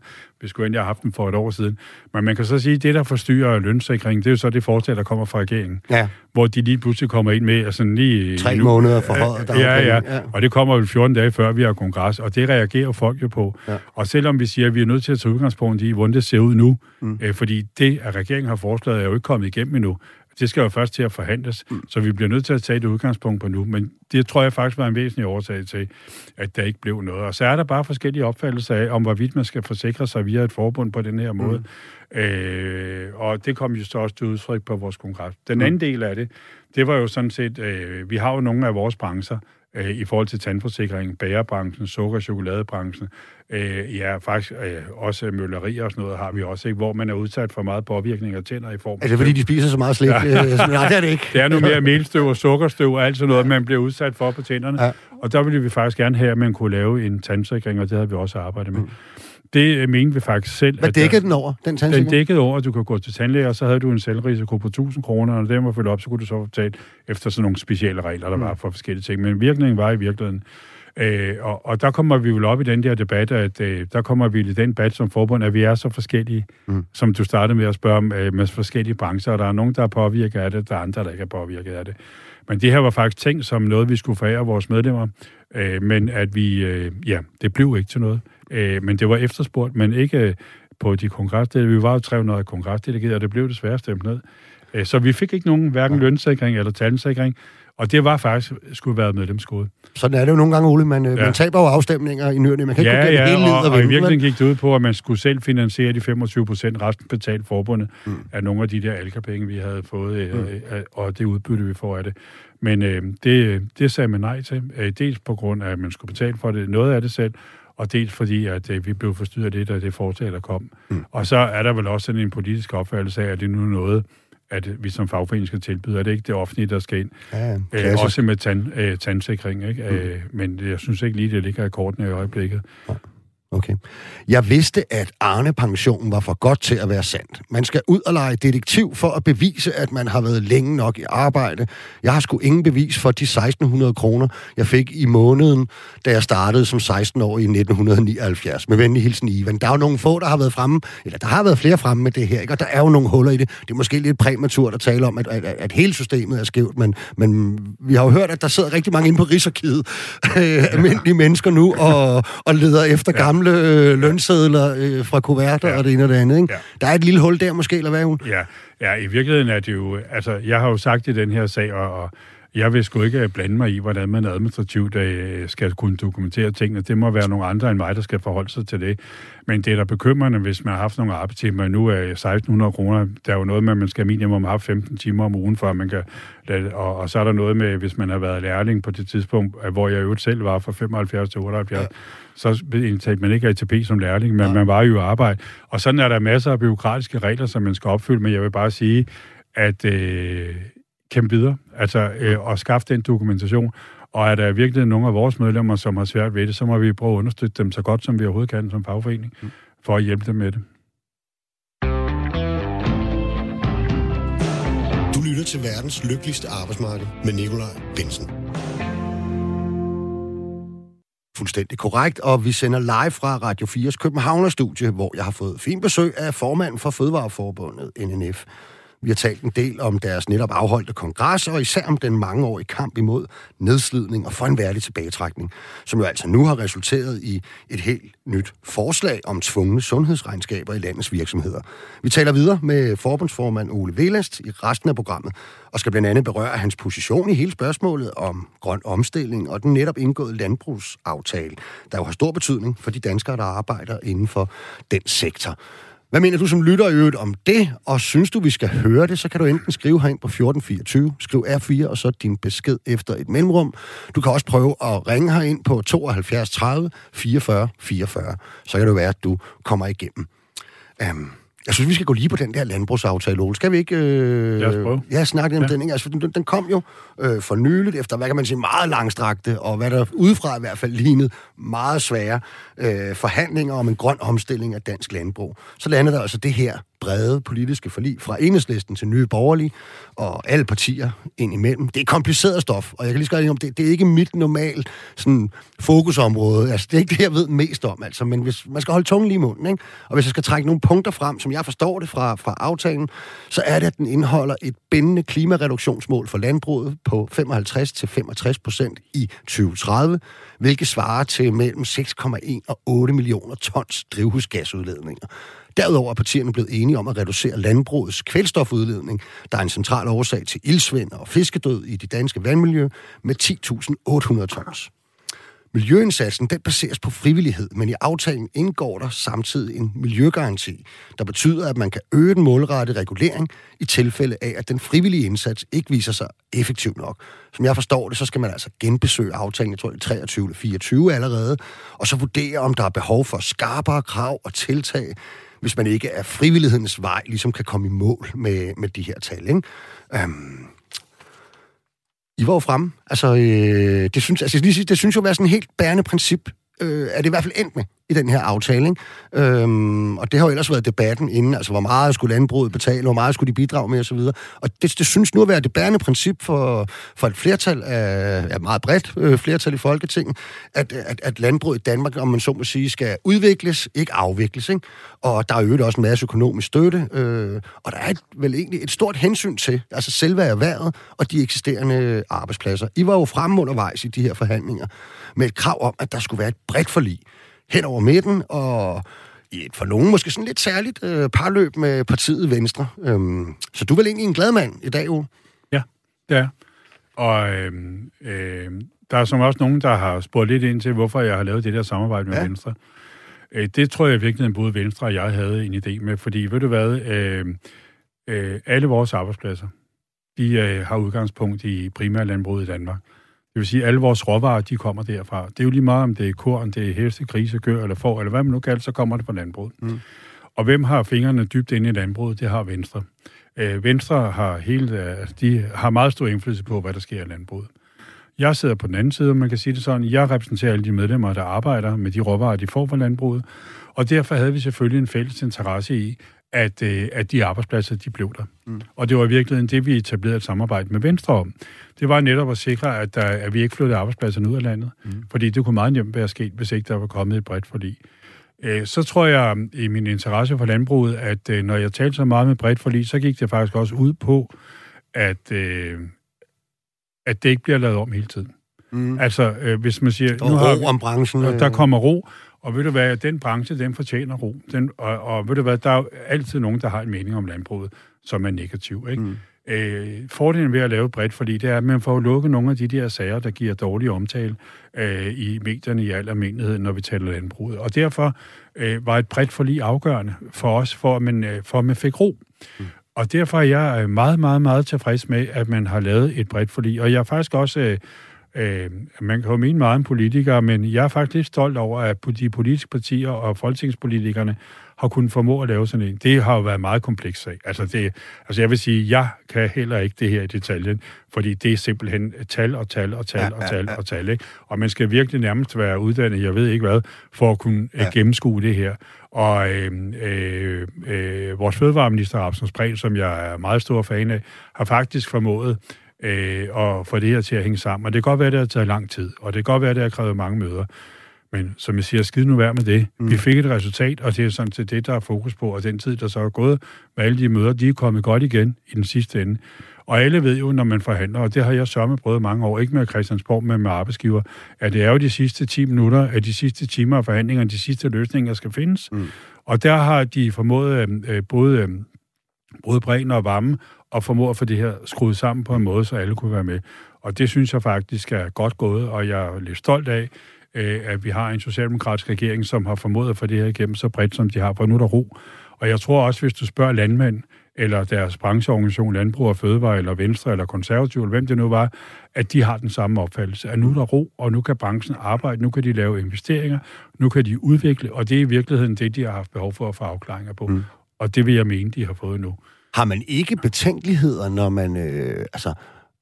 Vi skulle endelig have haft den for et år siden. Men man kan så sige, at det, der forstyrrer lønssikringen, det er jo så det forslag, der kommer fra regeringen. Ja. Hvor de lige pludselig kommer ind med altså lige... Tre nu, måneder for højt. Ja, ja, ja. Og det kommer jo 14 dage før vi har kongres, og det reagerer folk jo på. Ja. Og selvom vi siger, at vi er nødt til at tage udgangspunkt i, hvordan det ser ud nu, mm. øh, fordi det, at regeringen har foreslået, er jo ikke kommet igennem endnu. Det skal jo først til at forhandles, mm. så vi bliver nødt til at tage det udgangspunkt på nu. Men det tror jeg faktisk var en væsentlig årsag til, at der ikke blev noget. Og så er der bare forskellige opfattelser af, om hvorvidt man skal forsikre sig via et forbund på den her mm. måde. Mm. Øh, og det kom jo så også til udtryk på vores kongres. Den mm. anden del af det, det var jo sådan set, øh, vi har jo nogle af vores brancher, øh, i forhold til tandforsikring, bagerbranchen, sukker- og chokoladebranchen, øh, ja, faktisk øh, også møllerier og sådan noget har vi også, ikke? hvor man er udsat for meget påvirkning af tænder i form af... Er det fordi, de spiser så meget slik? Ja. Øh, nej, det er det ikke. Det er nu mere [LAUGHS] melstøv og sukkerstøv og alt sådan noget, man bliver udsat for på tænderne. Ja. Og der ville vi faktisk gerne have, at man kunne lave en tandsikring, og det havde vi også arbejdet med. Mm. Det øh, mente vi faktisk selv. Hvad dækkede den over, den tandsikring? Den dækkede over, at du kan gå til tandlæge, og så havde du en selvrisiko på 1000 kroner, og den var fyldt op, så kunne du så betale efter sådan nogle specielle regler, der mm. var for forskellige ting. Men virkningen var i virkeligheden, Øh, og, og der kommer vi vel op i den der debat, at øh, der kommer vi i den debat som forbund, at vi er så forskellige, mm. som du startede med at spørge om, øh, med forskellige brancher, og der er nogen, der er påvirket af det, der er andre, der ikke er påvirket af det. Men det her var faktisk tænkt som noget, vi skulle forære vores medlemmer, øh, men at vi, øh, ja, det blev ikke til noget. Øh, men det var efterspurgt, men ikke øh, på de kongresdelegerede. Vi var jo 300 kongresdelegerede, og det blev desværre stemt ned. Øh, så vi fik ikke nogen hverken lønsikring eller talsikring, og det var faktisk skulle være medlemskode. Sådan er det jo nogle gange, Ole. Man, øh, ja. man taber jo afstemninger i nyrene. Man kan ja, ikke gå ja, hele og, og, og i virkeligheden gik det ud på, at man skulle selv finansiere de 25 procent, resten betalt forbundet mm. af nogle af de der alkapenge, vi havde fået, mm. øh, og det udbytte, vi får af det. Men øh, det, det sagde man nej til. Øh, dels på grund af, at man skulle betale for det, noget af det selv, og dels fordi, at øh, vi blev forstyrret lidt af det forslag, der kom. Mm. Og så er der vel også sådan en politisk opfattelse af, at det nu er noget, at vi som fagforening skal tilbyde. Er det ikke det offentlige, der skal ind? Ja, øh, også med tand, øh, tandsikring. Ikke? Mm. Øh, men jeg synes ikke lige, det ligger i kortene i øjeblikket. Ja. Okay. Jeg vidste, at Arne-pensionen var for godt til at være sandt. Man skal ud og lege detektiv for at bevise, at man har været længe nok i arbejde. Jeg har sgu ingen bevis for de 1600 kroner, jeg fik i måneden, da jeg startede som 16 år i 1979. Med venlig hilsen Ivan. Der er jo nogle få, der har været fremme, eller der har været flere fremme med det her, ikke? og der er jo nogle huller i det. Det er måske lidt præmaturt at tale om, at, at, at hele systemet er skævt, men, men vi har jo hørt, at der sidder rigtig mange inde på Rigsarkivet, [LAUGHS] almindelige mennesker nu, og, og leder efter gamle gamle øh, lønsedler øh, fra kuverter ja. og det ene og det andet. Ikke? Ja. Der er et lille hul der måske, eller hvad hun? Ja. ja, i virkeligheden er det jo... Altså, jeg har jo sagt i den her sag, og, og jeg vil sgu ikke blande mig i, hvordan man administrativt øh, skal kunne dokumentere tingene. Det må være nogle andre end mig, der skal forholde sig til det. Men det er da bekymrende, hvis man har haft nogle arbejdstimer. Nu er 1600 kroner. Der er jo noget med, at man skal minimum have 15 timer om ugen, for at man kan... Og, og så er der noget med, hvis man har været lærling på det tidspunkt, hvor jeg jo selv var fra 75 til 78, ja. så indtalte man ikke ATP som lærling, men ja. man var jo i arbejde. Og sådan er der masser af byråkratiske regler, som man skal opfylde, men jeg vil bare sige, at... Øh, kæmpe videre, altså øh, og skaffe den dokumentation. Og er der virkelig nogle af vores medlemmer, som har svært ved det, så må vi prøve at understøtte dem så godt, som vi overhovedet kan som fagforening, mm. for at hjælpe dem med det. Du lytter til verdens lykkeligste arbejdsmarked med Nikolaj Bensen. Fuldstændig korrekt, og vi sender live fra Radio 4's Københavner-studie, hvor jeg har fået fin besøg af formanden for Fødevareforbundet, NNF. Vi har talt en del om deres netop afholdte kongres, og især om den mangeårige kamp imod nedslidning og for en værdig tilbagetrækning, som jo altså nu har resulteret i et helt nyt forslag om tvungne sundhedsregnskaber i landets virksomheder. Vi taler videre med forbundsformand Ole Velast i resten af programmet, og skal blandt andet berøre hans position i hele spørgsmålet om grøn omstilling og den netop indgåede landbrugsaftale, der jo har stor betydning for de danskere, der arbejder inden for den sektor. Hvad mener du som lytter i øvrigt om det, og synes du, vi skal høre det, så kan du enten skrive herind på 1424, skriv R4, og så din besked efter et mellemrum. Du kan også prøve at ringe herind på 72 30 44 44. Så kan det være, at du kommer igennem. Um, jeg synes, vi skal gå lige på den der landbrugsaftale, Ole. Skal vi ikke øh, Lad os prøve. ja, snakke om ja. den? Ikke? Altså, den, den kom jo øh, for nyligt efter, hvad kan man sige, meget langstrakte, og hvad der udefra i hvert fald lignede meget svære øh, forhandlinger om en grøn omstilling af dansk landbrug. Så landede der altså det her brede politiske forlig fra enhedslisten til nye borgerlige og alle partier ind imellem. Det er kompliceret stof, og jeg kan lige skrive om det. Det er ikke mit normalt sådan, fokusområde. Altså, det er ikke det, jeg ved mest om, altså. Men hvis, man skal holde tungen lige i munden, ikke? Og hvis jeg skal trække nogle punkter frem, som jeg forstår det fra, fra aftalen, så er det, at den indeholder et bindende klimareduktionsmål for landbruget på 55-65 procent i 2030, hvilket svarer til mellem 6,1 og 8 millioner tons drivhusgasudledninger. Derudover er partierne blevet enige om at reducere landbrugets kvælstofudledning, der er en central årsag til ildsvind og fiskedød i de danske vandmiljø, med 10.800 tons. Miljøindsatsen den baseres på frivillighed, men i aftalen indgår der samtidig en miljøgaranti, der betyder, at man kan øge den målrettede regulering i tilfælde af, at den frivillige indsats ikke viser sig effektiv nok. Som jeg forstår det, så skal man altså genbesøge aftalen, jeg tror det er 23 eller 24 allerede, og så vurdere, om der er behov for skarpere krav og tiltag, hvis man ikke er frivillighedens vej ligesom kan komme i mål med, med de her tal. Ikke? Øhm, I var jo fremme. Altså, øh, det, synes, altså, det synes jo at være sådan et helt bærende princip, øh, er det i hvert fald endt med i den her aftale. Ikke? Øhm, og det har jo ellers været debatten inden, altså hvor meget skulle landbruget betale, hvor meget skulle de bidrage med osv. Og det, det synes nu at være det bærende princip for, for et flertal af, ja, meget bredt øh, flertal i Folketinget, at, at, at landbruget i Danmark, om man så må sige, skal udvikles, ikke afvikles. Ikke? Og der er jo også en masse økonomisk støtte, øh, og der er et, vel egentlig et stort hensyn til altså selve erhvervet og de eksisterende arbejdspladser. I var jo fremme undervejs i de her forhandlinger med et krav om, at der skulle være et bredt forlig hen over midten, og i et for nogen måske sådan lidt særligt øh, parløb med partiet Venstre. Øhm, så du er vel egentlig en glad mand i dag, jo? Ja, det er. Og øh, øh, der er som også nogen, der har spurgt lidt ind til, hvorfor jeg har lavet det der samarbejde med ja. Venstre. Øh, det tror jeg virkelig, både Venstre og jeg havde en idé med, fordi ved du hvad, øh, øh, alle vores arbejdspladser, de øh, har udgangspunkt i primærlandbruget i Danmark. Det vil sige, at alle vores råvarer, de kommer derfra. Det er jo lige meget, om det er korn, det er heste, grise, køer eller får, eller hvad man nu kalder, så kommer det fra landbruget. Mm. Og hvem har fingrene dybt inde i landbruget? Det har Venstre. Øh, Venstre har hele, de har meget stor indflydelse på, hvad der sker i landbruget. Jeg sidder på den anden side, man kan sige det sådan. Jeg repræsenterer alle de medlemmer, der arbejder med de råvarer, de får fra landbruget. Og derfor havde vi selvfølgelig en fælles interesse i, at, øh, at de arbejdspladser, de blev der. Mm. Og det var i virkeligheden det, vi etablerede et samarbejde med Venstre om. Det var netop at sikre, at, der, at vi ikke flyttede arbejdspladser ud af landet. Mm. Fordi det kunne meget nemt være sket, hvis ikke der var kommet et bredt forlig. Øh, så tror jeg i min interesse for landbruget, at øh, når jeg talte så meget med bredt forlig, så gik det faktisk også ud på, at, øh, at det ikke bliver lavet om hele tiden. Mm. Altså, øh, hvis man siger... Der nu har, ro om branchen. Der kommer ro, og ved du hvad, den branche, den fortjener ro. Den, og, og ved du hvad, der er jo altid nogen, der har en mening om landbruget, som er negativ, ikke? Mm. Øh, fordelen ved at lave bredt fordi det er, at man får lukket nogle af de der sager, der giver dårlig omtale øh, i medierne i al almindelighed, når vi taler landbruget. Og derfor øh, var et bredt forlig afgørende for os, for at man, øh, for at man fik ro. Mm. Og derfor er jeg meget, meget, meget tilfreds med, at man har lavet et bredt forlig. Og jeg er faktisk også... Øh, Øh, man kan jo mene meget om politikere, men jeg er faktisk stolt over, at de politiske partier og folketingspolitikerne har kunnet formå at lave sådan en. Det har jo været meget kompleks sag. Altså, det, altså jeg vil sige, jeg kan heller ikke det her i detaljen, fordi det er simpelthen tal og tal og tal ja, og tal ja, ja. og tal. Ikke? Og man skal virkelig nærmest være uddannet, jeg ved ikke hvad, for at kunne øh, ja. gennemskue det her. Og øh, øh, øh, vores fødevareminister, Rapsens Prehn, som jeg er meget stor fan af, har faktisk formået øh, og få det her til at hænge sammen. Og det kan godt være, at det har taget lang tid, og det kan godt være, at det har krævet mange møder. Men som jeg siger, skide nu værd med det. Mm. Vi fik et resultat, og det er sådan til det, der er fokus på. Og den tid, der så er gået med alle de møder, de er kommet godt igen i den sidste ende. Og alle ved jo, når man forhandler, og det har jeg sørme prøvet mange år, ikke med Christiansborg, men med arbejdsgiver, at det er jo de sidste 10 minutter, at de sidste timer af forhandlinger, de sidste løsninger skal findes. Mm. Og der har de formået øh, både, øh, både bredden og Varme og formået at få det her skruet sammen på en måde, så alle kunne være med. Og det synes jeg faktisk er godt gået, og jeg er lidt stolt af, øh, at vi har en socialdemokratisk regering, som har formået at få det her igennem så bredt, som de har, for nu er der ro. Og jeg tror også, hvis du spørger landmænd, eller deres brancheorganisation, Landbrug og Fødevare, eller Venstre, eller Konservativ, eller hvem det nu var, at de har den samme opfattelse, at nu er der ro, og nu kan branchen arbejde, nu kan de lave investeringer, nu kan de udvikle, og det er i virkeligheden det, de har haft behov for at få afklaringer på. Mm. Og det vil jeg mene, de har fået nu. Har man ikke betænkeligheder, når man... Øh, altså,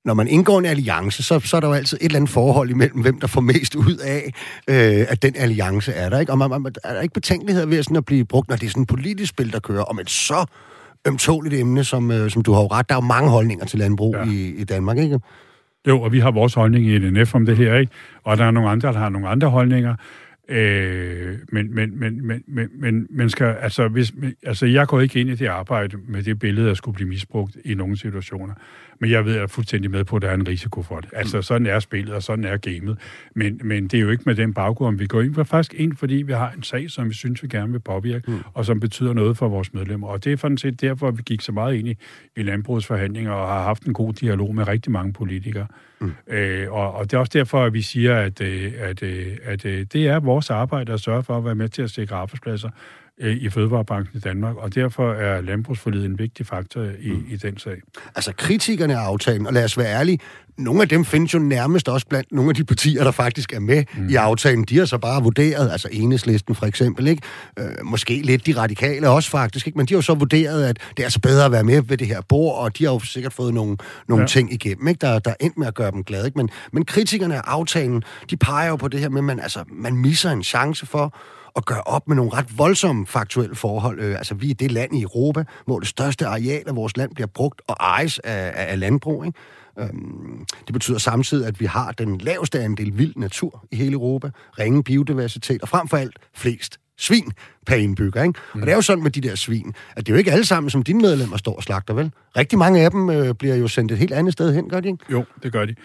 når man indgår en alliance, så, så er der jo altid et eller andet forhold imellem, hvem der får mest ud af, øh, at den alliance er der. Ikke? Og man, man, er der ikke betænkeligheder ved sådan at blive brugt, når det er sådan et politisk spil, der kører om et så ømtåligt emne, som, øh, som du har jo ret. Der er jo mange holdninger til landbrug ja. i, i Danmark, ikke? Jo, og vi har vores holdning i NNF om det her, ikke? Og der er nogle andre, der har nogle andre holdninger. Øh, men, men, men, men, men, men, men skal, altså, hvis, altså, jeg går ikke ind i det arbejde med det billede, der skulle blive misbrugt i nogle situationer. Men jeg ved, at jeg er fuldstændig med på, at der er en risiko for det. Altså, mm. sådan er spillet, og sådan er gamet. Men, men det er jo ikke med den baggrund, vi går ind. Vi faktisk ind, fordi vi har en sag, som vi synes, vi gerne vil påvirke, mm. og som betyder noget for vores medlemmer. Og det er sådan set derfor, vi gik så meget ind i, i landbrugsforhandlinger og har haft en god dialog med rigtig mange politikere. Mm. Øh, og, og det er også derfor, at vi siger, at, øh, at, øh, at, at det er vores arbejde at sørge for at være med til at sikre arbejdspladser Øh, i fødevarebanken i Danmark, og derfor er landbrugsforlidet en vigtig faktor i, mm. i den sag. Altså kritikerne af aftalen, og lad os være ærlige, nogle af dem findes jo nærmest også blandt nogle af de partier, der faktisk er med mm. i aftalen. De har så bare vurderet, altså enhedslisten for eksempel, ikke? Øh, måske lidt de radikale også faktisk, ikke? men de har jo så vurderet, at det er altså bedre at være med ved det her bord, og de har jo sikkert fået nogle, nogle ja. ting igennem, ikke? Der, der er endt med at gøre dem glade. Ikke? Men, men kritikerne af aftalen, de peger jo på det her med, at man, altså, man misser en chance for at gøre op med nogle ret voldsomme faktuelle forhold. Øh, altså, vi er det land i Europa, hvor det største areal af vores land bliver brugt og ejes af, af landbrug. Ikke? Øhm, det betyder samtidig, at vi har den laveste andel vild natur i hele Europa, ringe biodiversitet og frem for alt flest svin per indbygger. Ikke? Mm. Og det er jo sådan med de der svin, at det er jo ikke alle sammen, som dine medlemmer står og slagter, vel? Rigtig mange af dem øh, bliver jo sendt et helt andet sted hen, gør de ikke? Jo, det gør de.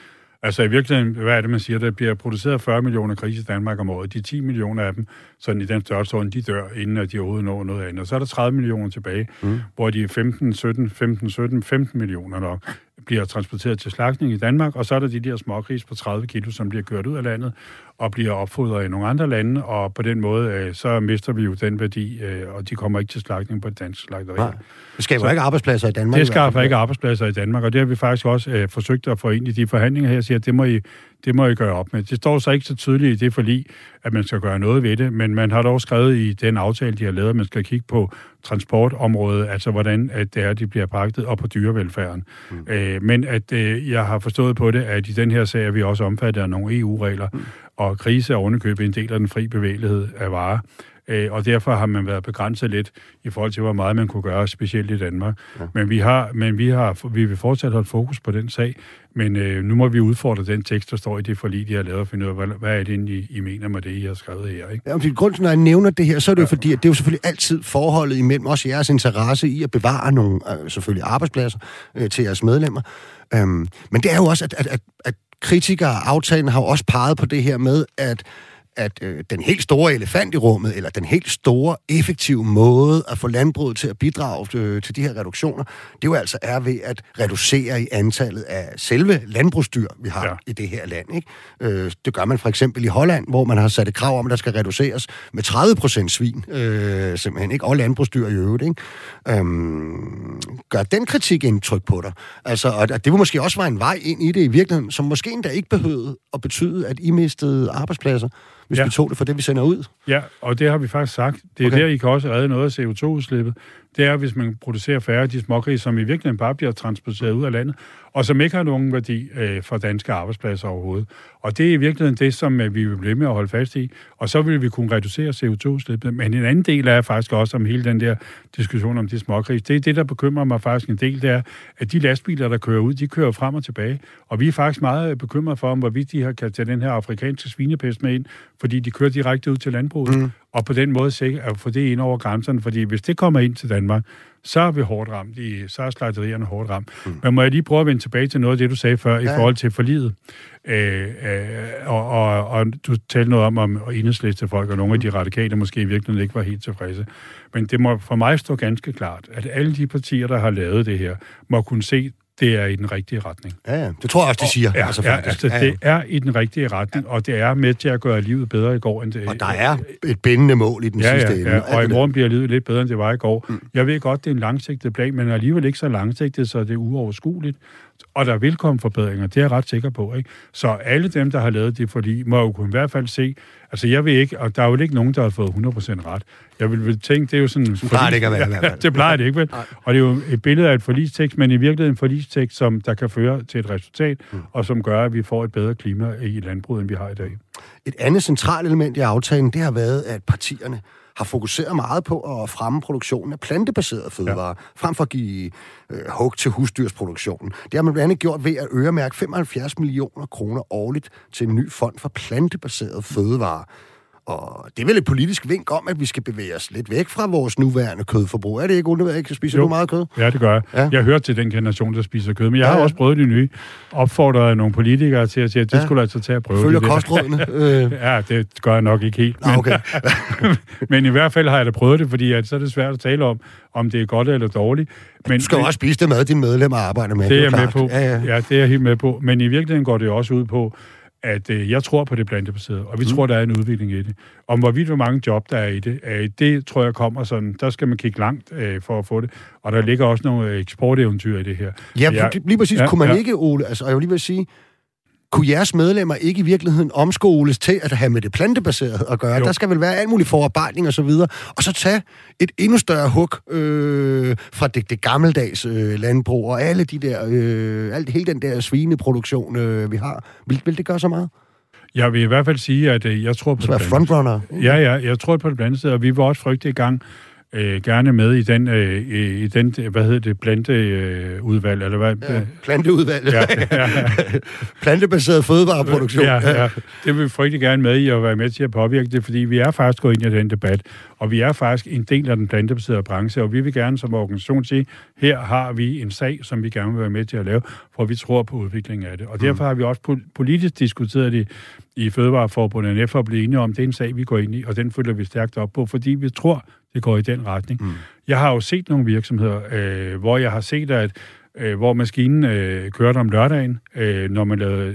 Altså i virkeligheden, hvad er det, man siger? Der bliver produceret 40 millioner grise i Danmark om året. De 10 millioner af dem, sådan i den størrelse, de dør, inden at de overhovedet når noget andet. Og så er der 30 millioner tilbage, mm. hvor de 15, 17, 15, 17, 15 millioner nok bliver transporteret til slagtning i Danmark, og så er der de der smågris på 30 kilo, som bliver kørt ud af landet og bliver opfodret i nogle andre lande, og på den måde, øh, så mister vi jo den værdi, øh, og de kommer ikke til slagtning på et dansk slagteri. Nej. Det skaber så, ikke arbejdspladser i Danmark. Det skaber ikke arbejdspladser i Danmark, og det har vi faktisk også øh, forsøgt at få ind i de forhandlinger her, siger, at det må I, Det må I gøre op med. Det står så ikke så tydeligt i det forlig, at man skal gøre noget ved det, men man har dog skrevet i den aftale, de har lavet, at man skal kigge på transportområdet, altså hvordan at det er, de bliver pakket og på dyrevelfærden. Mm. Øh, men at øh, jeg har forstået på det, at i den her sag er vi også omfattet af nogle EU-regler, mm. Og krise er underkøbet en del af den fri bevægelighed af varer. Øh, og derfor har man været begrænset lidt i forhold til, hvor meget man kunne gøre, specielt i Danmark. Ja. Men, vi har, men vi, har, vi vil fortsat holde fokus på den sag, men øh, nu må vi udfordre den tekst, der står i det forlig, de har lavet, og finde ud af, hvad, hvad er det I, I mener med det, I har skrevet her. Ikke? Ja, fordi grund til, når jeg nævner det her, så er det jo fordi, at det er jo selvfølgelig altid forholdet imellem også jeres interesse i at bevare nogle øh, selvfølgelig arbejdspladser øh, til jeres medlemmer. Øhm, men det er jo også, at, at, at, at kritikere af aftalen har jo også peget på det her med, at at øh, den helt store elefant i rummet, eller den helt store effektive måde at få landbruget til at bidrage øh, til de her reduktioner, det jo altså er ved at reducere i antallet af selve landbrugsdyr, vi har ja. i det her land. Ikke? Øh, det gør man for eksempel i Holland, hvor man har sat et krav om, at der skal reduceres med 30 procent svin, øh, simpelthen, ikke? og landbrugsdyr i øvrigt. Ikke? Øhm, gør den kritik indtryk på dig? Altså, og det var måske også være en vej ind i det i virkeligheden, som måske endda ikke behøvede at betyde, at I mistede arbejdspladser hvis ja. vi tog det for det, vi sender ud. Ja, og det har vi faktisk sagt. Det er okay. der, I kan også redde noget af CO2-udslippet. Det er, hvis man producerer færre af de smågrise, som i virkeligheden bare bliver transporteret ud af landet, og som ikke har nogen værdi øh, for danske arbejdspladser overhovedet. Og det er i virkeligheden det, som øh, vi vil blive med at holde fast i. Og så vil vi kunne reducere CO2-udslippet. Men en anden del er faktisk også om hele den der diskussion om de smågrise. Det er det, der bekymrer mig faktisk en del, det er, at de lastbiler, der kører ud, de kører frem og tilbage. Og vi er faktisk meget øh, bekymrede for, om hvorvidt de har kan tage den her afrikanske svinepest med ind, fordi de kører direkte ud til landbruget. Mm. Og på den måde at få det ind over grænserne, fordi hvis det kommer ind til Danmark, så er vi hårdt ramt, i, så er slagterierne hårdt ramt. Mm. Men må jeg lige prøve at vende tilbage til noget af det, du sagde før, ja. i forhold til forlidet. Øh, øh, og, og, og du talte noget om, om enhedsliste folk, og nogle af de radikale måske i virkeligheden ikke var helt tilfredse. Men det må for mig stå ganske klart, at alle de partier, der har lavet det her, må kunne se det er i den rigtige retning. Ja, ja. Det tror jeg også, de siger. Ja, altså, ja, altså, ja, ja. det er i den rigtige retning, ja. og det er med til at gøre livet bedre i går, end det Og der er et bindende mål i den ja, sidste ja, ende. Ja, og i morgen bliver livet lidt bedre, end det var i går. Mm. Jeg ved godt, det er en langsigtet plan, men alligevel ikke så langsigtet, så det er uoverskueligt. Og der vil komme forbedringer, det er jeg ret sikker på. Ikke? Så alle dem, der har lavet det forlig, må jo kunne i hvert fald se, altså jeg ved ikke, og der er jo ikke nogen, der har fået 100% ret. Jeg vil tænke, det er jo sådan... Det plejer det ikke at være i hvert fald. [LAUGHS] det plejer det ikke, vel? Og det er jo et billede af et forlistekst, men i virkeligheden en forlistekst, som der kan føre til et resultat, mm. og som gør, at vi får et bedre klima i landbruget, end vi har i dag. Et andet centralt element i aftalen, det har været, at partierne har fokuseret meget på at fremme produktionen af plantebaserede fødevarer, ja. frem for at give øh, hug til husdyrsproduktionen. Det har man blandt andet gjort ved at øremærke 75 millioner kroner årligt til en ny fond for plantebaserede fødevarer. Og det er vel et politisk vink om, at vi skal bevæge os lidt væk fra vores nuværende kødforbrug. Er det ikke, Ole? Ikke? Spiser jo. du meget kød? Ja, det gør jeg. Ja. Jeg hører til den generation, der spiser kød, men jeg ja, har ja. også prøvet det nye. Opfordret nogle politikere til at sige, at det ja. skulle altså tage at prøve Følger det. kostrådene? [LAUGHS] Øh. ja, det gør jeg nok ikke helt. Men, okay. [LAUGHS] men i hvert fald har jeg da prøvet det, fordi at, så er det svært at tale om, om det er godt eller dårligt. Men, du skal jo også spise det mad, dine medlemmer arbejder med. Det er jeg med på. Ja, ja. ja, det er jeg helt med på. Men i virkeligheden går det også ud på, at øh, jeg tror på det plantebaserede, og vi mm. tror, der er en udvikling i det. Om hvorvidt hvor mange job, der er i det, øh, det tror jeg kommer sådan, der skal man kigge langt øh, for at få det. Og der ligger også nogle eksporteventyr i det her. Ja, jeg, lige præcis. Ja, kunne man ja. ikke, Ole, altså, jeg vil lige vil sige, kunne jeres medlemmer ikke i virkeligheden omskoles til at have med det plantebaserede at gøre? Jo. Der skal vel være alt muligt forarbejdning og så videre. Og så tage et endnu større hug øh, fra det, det gammeldags øh, landbrug og alle de der, øh, alt, hele den der svineproduktion, øh, vi har. Vil, vil det gøre så meget? Jeg vil i hvert fald sige, at øh, jeg tror på så det frontrunner. Ja, ja, jeg tror på det blandede og vi var også frygte i gang øh, gerne med i den, øh, i den hvad hedder det, planteudvalg, øh, eller hvad? Ja, planteudvalg. Ja, ja. [LAUGHS] Plantebaseret fødevareproduktion. Ja, ja, det vil vi frygtelig gerne med i at være med til at påvirke det, fordi vi er faktisk gået ind i den debat, og vi er faktisk en del af den plantebaserede branche, og vi vil gerne som organisation sige, her har vi en sag, som vi gerne vil være med til at lave, for vi tror på udviklingen af det. Og derfor mm. har vi også politisk diskuteret det i Fødevareforbundet NF og blive enige om, det er en sag, vi går ind i, og den følger vi stærkt op på, fordi vi tror, det går i den retning. Mm. Jeg har jo set nogle virksomheder, øh, hvor jeg har set, at øh, hvor maskinen øh, kørte om lørdagen, øh, når man lavede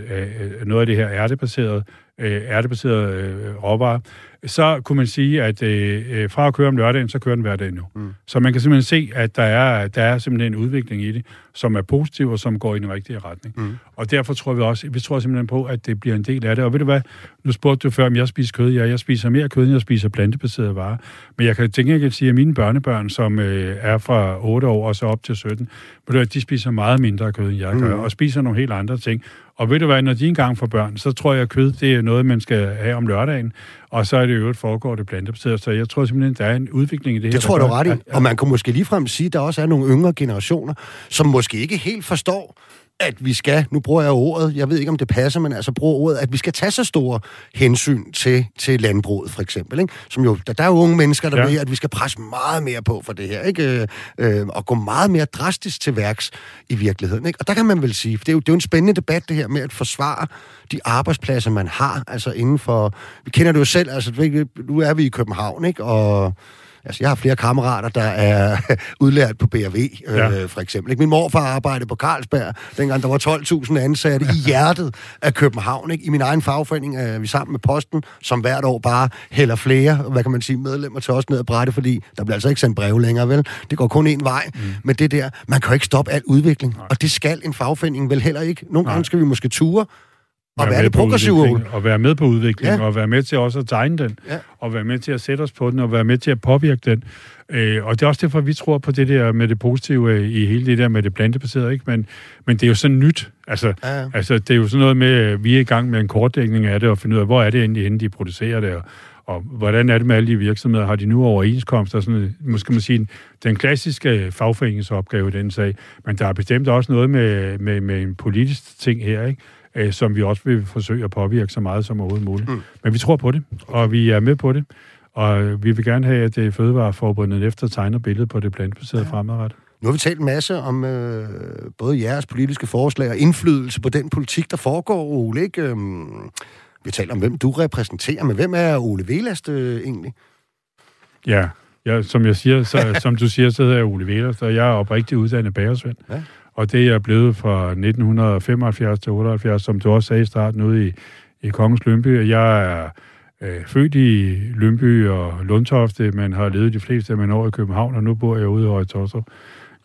øh, noget af det her ærtebaserede, øh, ærtebaserede øh, råvarer, så kunne man sige, at øh, øh, fra at køre om lørdagen, så kører den hver dag nu. Mm. Så man kan simpelthen se, at der er, der er simpelthen en udvikling i det, som er positiv og som går i den rigtige retning. Mm. Og derfor tror vi også, vi tror simpelthen på, at det bliver en del af det. Og ved du hvad, nu spurgte du før, om jeg spiser kød. Ja, jeg spiser mere kød, end jeg spiser plantebaserede varer. Men jeg kan tænke, at jeg kan sige, at mine børnebørn, som øh, er fra 8 år og så op til 17, ved du, at de spiser meget mindre kød, end jeg gør, mm. og spiser nogle helt andre ting. Og ved du hvad, når de engang får børn, så tror jeg, at kød det er noget, man skal have om lørdagen, og så er det jo et foregår det plantebaseret. Så jeg tror simpelthen, der er en udvikling i det, her. Det tror du ret i. Og man kan måske ligefrem sige, at der også er nogle yngre generationer, som måske ikke helt forstår, at vi skal, nu bruger jeg ordet, jeg ved ikke, om det passer, men altså bruger ordet, at vi skal tage så store hensyn til, til landbruget, for eksempel. Ikke? Som jo, der, der er jo unge mennesker, der ja. ved, at vi skal presse meget mere på for det her, ikke? Øh, øh, og gå meget mere drastisk til værks i virkeligheden. Ikke? Og der kan man vel sige, for det er, jo, det er jo en spændende debat, det her med at forsvare de arbejdspladser, man har, altså inden for... Vi kender det jo selv, altså nu er vi i København, ikke? Og Altså, jeg har flere kammerater, der er [LAUGHS] udlært på BRV, øh, ja. for eksempel. Ikke? Min morfar arbejdede på Carlsberg, dengang der var 12.000 ansatte i [LAUGHS] hjertet af København. Ikke? I min egen fagforening er vi sammen med Posten, som hvert år bare hælder flere, hvad kan man sige, medlemmer til os ned ad brætte, fordi der bliver altså ikke sendt breve længere, vel? Det går kun en vej. Mm. Men det der, man kan jo ikke stoppe al udvikling, Nej. og det skal en fagforening vel heller ikke. Nogle gange skal vi måske ture og være, være det progressive Og være med på udviklingen, ja. og være med til også at tegne den, ja. og være med til at sætte os på den, og være med til at påvirke den. Øh, og det er også derfor, vi tror på det der med det positive i hele det der med det plantebaserede, ikke? Men, men det er jo sådan nyt. Altså, ja. altså, det er jo sådan noget med, at vi er i gang med en kortdækning af det, og finde ud af, hvor er det egentlig, inden de producerer det, og, og hvordan er det med alle de virksomheder? Har de nu overenskomster? Sådan, måske man sige, den klassiske fagforeningsopgave i den sag. Men der er bestemt også noget med, med, med en politisk ting her, ikke? Øh, som vi også vil forsøge at påvirke så meget som overhovedet muligt. Mm. Men vi tror på det, og vi er med på det, og vi vil gerne have, at det Fødevareforbundet efter tegner billedet på det plantbaserede ja. fremadrettet. Nu har vi talt en masse om øh, både jeres politiske forslag og indflydelse på den politik, der foregår, Ole. Ikke? Øhm, vi taler om, hvem du repræsenterer, men hvem er Ole Velast øh, egentlig? Ja, ja, som jeg siger, så, [LAUGHS] som du siger, så hedder jeg Ole Velast, og jeg er oprigtigt uddannet bagersvend. Ja. Og det er blevet fra 1975 til 78, som du også sagde i starten, ude i, i Kongens Lønby. Jeg er øh, født i Lønby og Lundtofte, men har levet de fleste af mine år i København, og nu bor jeg ude i Høje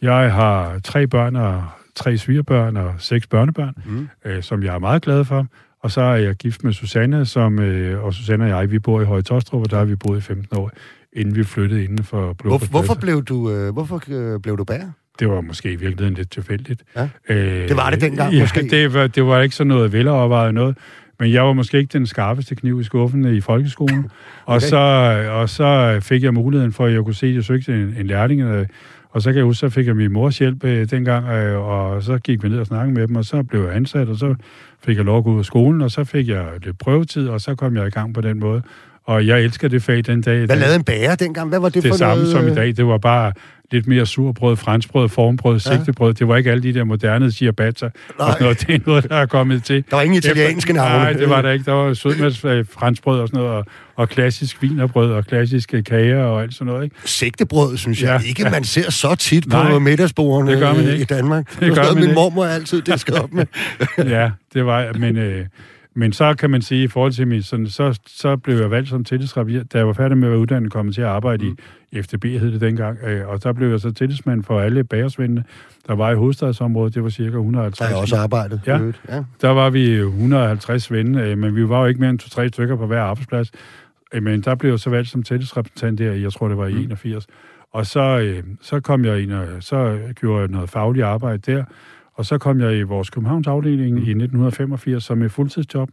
Jeg har tre børn og tre svigerbørn og seks børnebørn, mm. øh, som jeg er meget glad for. Og så er jeg gift med Susanne, som, øh, og Susanne og jeg, vi bor i Høje Tostrup, og der har vi boet i 15 år, inden vi flyttede inden for Blå Hvor, Hvorfor blev du, øh, hvorfor øh, blev du bærer? Det var måske i virkeligheden lidt tilfældigt. Ja. Øh, det var det dengang, ja, måske? Det var, det var ikke sådan noget velovervejet noget. Men jeg var måske ikke den skarpeste kniv i skuffen i folkeskolen. [LAUGHS] okay. og, så, og så fik jeg muligheden for, at jeg kunne se, at jeg søgte en, en lærling. Øh, og så kan jeg huske, så fik jeg min mors hjælp øh, dengang, øh, og så gik vi ned og snakkede med dem, og så blev jeg ansat, og så fik jeg lov at gå ud af skolen, og så fik jeg lidt prøvetid, og så kom jeg i gang på den måde. Og jeg elsker det fag den dag. Hvad lavede en bager dengang? Hvad var det, det for samme noget? som i dag. Det var bare lidt mere surbrød, franskbrød, formbrød, ja. sigtebrød. Det var ikke alle de der moderne ciabatta og sådan noget. Det er noget, der er kommet til. Der var ingen italienske navne. Nej, det var der ikke. Der var sødmælks franskbrød og sådan noget, og, og klassisk vinerbrød og klassiske kager og alt sådan noget. Ikke? Sigtebrød, synes jeg ja. ikke, man ser så tit på Nej, middagsbordene det gør man ikke. i Danmark. Det, det gør man min ikke. mormor altid det skal op med. [LAUGHS] ja, det var, men... Øh, men så kan man sige, i forhold til mig, sådan, så, så blev jeg valgt som tillidsrap. Da jeg var færdig med at være uddannet, kom til at arbejde mm. i FDB, hed det dengang. Øh, og så blev jeg så tillidsmand for alle bagersvendene, der var i hovedstadsområdet. Det var cirka 150. Der jeg også arbejdet. Ja, ja, der var vi 150 vende, øh, men vi var jo ikke mere end to-tre stykker på hver arbejdsplads. Øh, men der blev jeg så valgt som tillidsrepræsentant der, jeg tror det var i mm. 81. Og så, så kom jeg ind, og så gjorde jeg noget fagligt arbejde der, og så kom jeg i vores Københavns afdeling mm. i 1985 som et fuldtidsjob,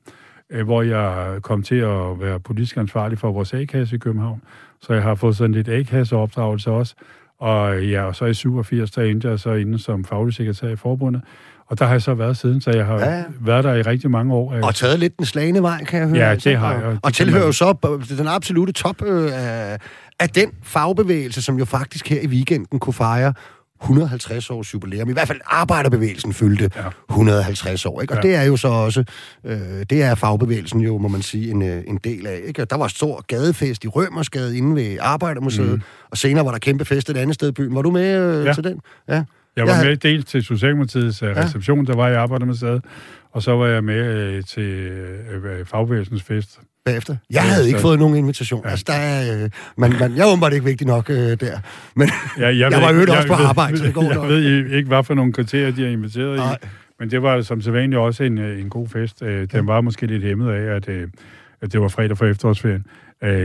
øh, hvor jeg kom til at være politisk ansvarlig for vores A-kasse i København. Så jeg har fået sådan lidt A-kasseopdragelse også. Og ja, og så i 87, der endte jeg så inde som faglig sekretær i forbundet. Og der har jeg så været siden, så jeg har ja. været der i rigtig mange år. Og taget lidt den slagende vej, kan jeg høre. Ja, det har jeg. Og, og tilhører jo så den absolute top øh, af, af den fagbevægelse, som jo faktisk her i weekenden kunne fejre 150 års jubilæum. I hvert fald arbejderbevægelsen fyldte ja. 150 år. Ikke? Og ja. det er jo så også, øh, det er fagbevægelsen jo, må man sige, en, øh, en del af. Ikke? Der var stor gadefest i Rømersgade inde ved Arbejdermuseet, mm. og senere var der kæmpe fest et andet sted i byen. Var du med øh, ja. til den? Ja. Jeg var jeg med dels til Socialdemokratiets uh, reception, der var i Arbejdermuseet, og så var jeg med uh, til uh, fagbevægelsens fest bagefter. Jeg havde ja, ikke fået nogen invitation. Ja. Altså, der er, øh, man, man, jeg er åbenbart ikke vigtig nok øh, der. Men ja, jeg, [LAUGHS] jeg var jo også på ved, arbejde, så det går Jeg nok. ved ikke, hvad for nogle kriterier, de har inviteret Nej. i. Men det var som sædvanligt også en, øh, en god fest. Øh, den var måske lidt hæmmet af, at, øh, at det var fredag for efterårsferien.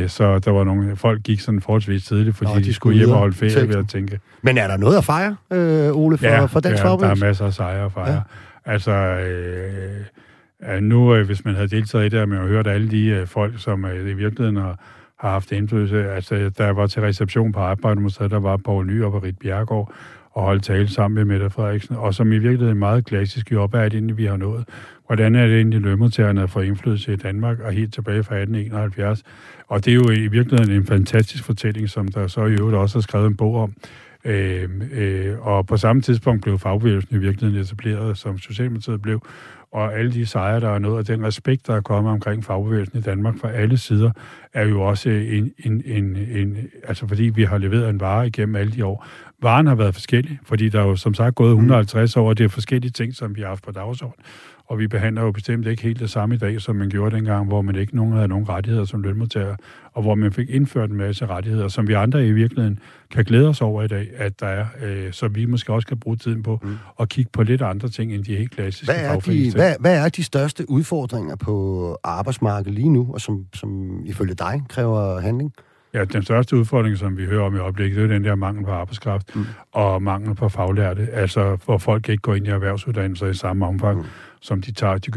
Så der var nogle folk gik sådan forholdsvis tidligt, fordi Nå, de, de skulle hjem og holde ferie ved at tænke. Men er der noget at fejre, øh, Ole, for, ja, for Dansk ja, der er masser af sejre at fejre. Ja. Altså, øh, Øh, nu, øh, hvis man havde deltaget i det, man har hørt alle de øh, folk, som i virkeligheden har, har haft indflydelse. Altså, der var til reception på Arbejdermuseet, der var Poul Ny og Rit Bjergård, og holde tale sammen med Mette Frederiksen, og som i virkeligheden meget klassisk job er det vi har nået. Hvordan er det egentlig lønmodtagerne får indflydelse i Danmark, og helt tilbage fra 1871. Og det er jo i virkeligheden en fantastisk fortælling, som der så i øvrigt også er skrevet en bog om. Øh, øh, og på samme tidspunkt blev fagbevægelsen i virkeligheden etableret, som Socialdemokratiet blev, og alle de sejre, der er nået, og den respekt, der er kommet omkring fagbevægelsen i Danmark fra alle sider, er jo også en, en, en, en altså fordi vi har leveret en vare igennem alle de år. Varen har været forskellig, fordi der er jo som sagt gået 150 år, og det er forskellige ting, som vi har haft på dagsordenen. Og vi behandler jo bestemt ikke helt det samme i dag, som man gjorde dengang, hvor man ikke nogen havde nogen rettigheder som lønmodtager, og hvor man fik indført en masse rettigheder, som vi andre i virkeligheden kan glæde os over i dag, at der er, øh, så vi måske også kan bruge tiden på mm. at kigge på lidt andre ting, end de helt klassiske hvad er de, hvad, hvad er de største udfordringer på arbejdsmarkedet lige nu, og som, som ifølge dig kræver handling? Ja, den største udfordring, som vi hører om i øjeblikket, det er den der mangel på arbejdskraft mm. og mangel på faglærte. Altså, hvor folk ikke går ind i erhvervsuddannelser i samme omfang, mm. som de tager de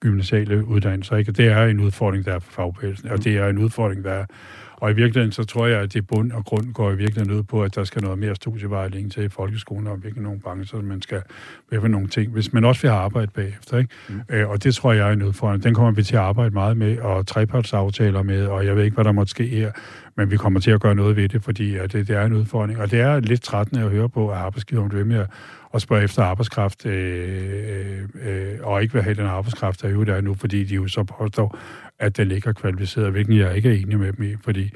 gymnasiale uddannelser. Ikke? det er en udfordring, der er for fagbevægelsen, mm. og det er en udfordring, der er og i virkeligheden, så tror jeg, at det bund og grund går i virkeligheden ud på, at der skal noget mere studievejledning til i folkeskolen, og virkelig nogle brancher, så man skal med nogle ting, hvis man også vil have arbejde bagefter. Ikke? Mm. Øh, og det tror jeg er en udfordring. Den kommer vi til at arbejde meget med, og trepartsaftaler med, og jeg ved ikke, hvad der måtte ske her, men vi kommer til at gøre noget ved det, fordi det, det er en udfordring. Og det er lidt trættende at høre på, at arbejdsgiveren bliver med at spørge efter arbejdskraft, øh, øh, og ikke vil have den arbejdskraft, der jo der er nu, fordi de jo så påstår, at den ikke er kvalificeret, hvilken jeg ikke er enig med dem i, fordi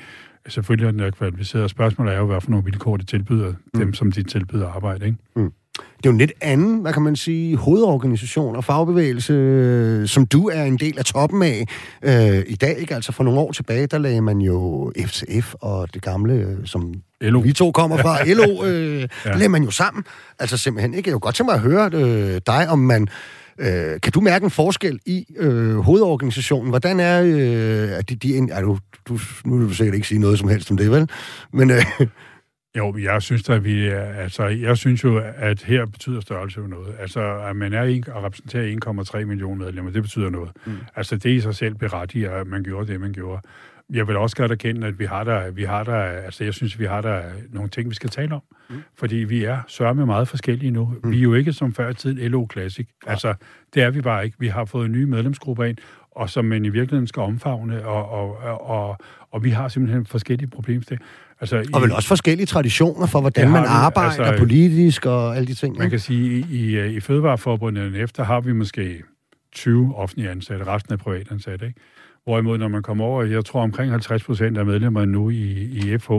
selvfølgelig er den er kvalificeret. Spørgsmålet er jo, hvad for nogle vilkår det tilbyder mm. dem, som de tilbyder arbejde. Ikke? Mm. Det er jo en lidt anden, hvad kan man sige, hovedorganisation og fagbevægelse, som du er en del af toppen af øh, i dag. Ikke? Altså for nogle år tilbage, der lagde man jo FCF og det gamle, øh, som LO. vi to kommer fra, [LAUGHS] LO, øh, ja. lagde man jo sammen. Altså simpelthen, ikke? Jeg kunne godt tænke mig at høre øh, dig, om man Øh, kan du mærke en forskel i øh, hovedorganisationen? Hvordan er, øh, de, de, er du, du, nu vil du sikkert ikke sige noget som helst om det, vel? Men, øh, jo, jeg synes at vi altså, jeg synes jo, at her betyder størrelse jo noget. Altså, at man er en, og repræsenterer 1,3 millioner medlemmer, det betyder noget. Mm. Altså, det i sig selv berettiger, at man gjorde det, man gjorde jeg vil også godt erkende, at vi har der, vi har der, altså jeg synes, vi har der nogle ting, vi skal tale om. Mm. Fordi vi er sørme meget forskellige nu. Mm. Vi er jo ikke som før i tiden LO Classic. Ja. Altså, det er vi bare ikke. Vi har fået nye medlemsgrupper ind, og som man i virkeligheden skal omfavne, og, og, og, og vi har simpelthen forskellige problemstillinger. Altså, og vel også forskellige traditioner for, hvordan man arbejder altså, politisk og alle de ting. Man ja. kan sige, i, i, i Fødevareforbundet efter har vi måske 20 offentlige ansatte, resten er privatansatte, ikke? Hvorimod, når man kommer over, jeg tror omkring 50 procent af medlemmerne nu i, i FH,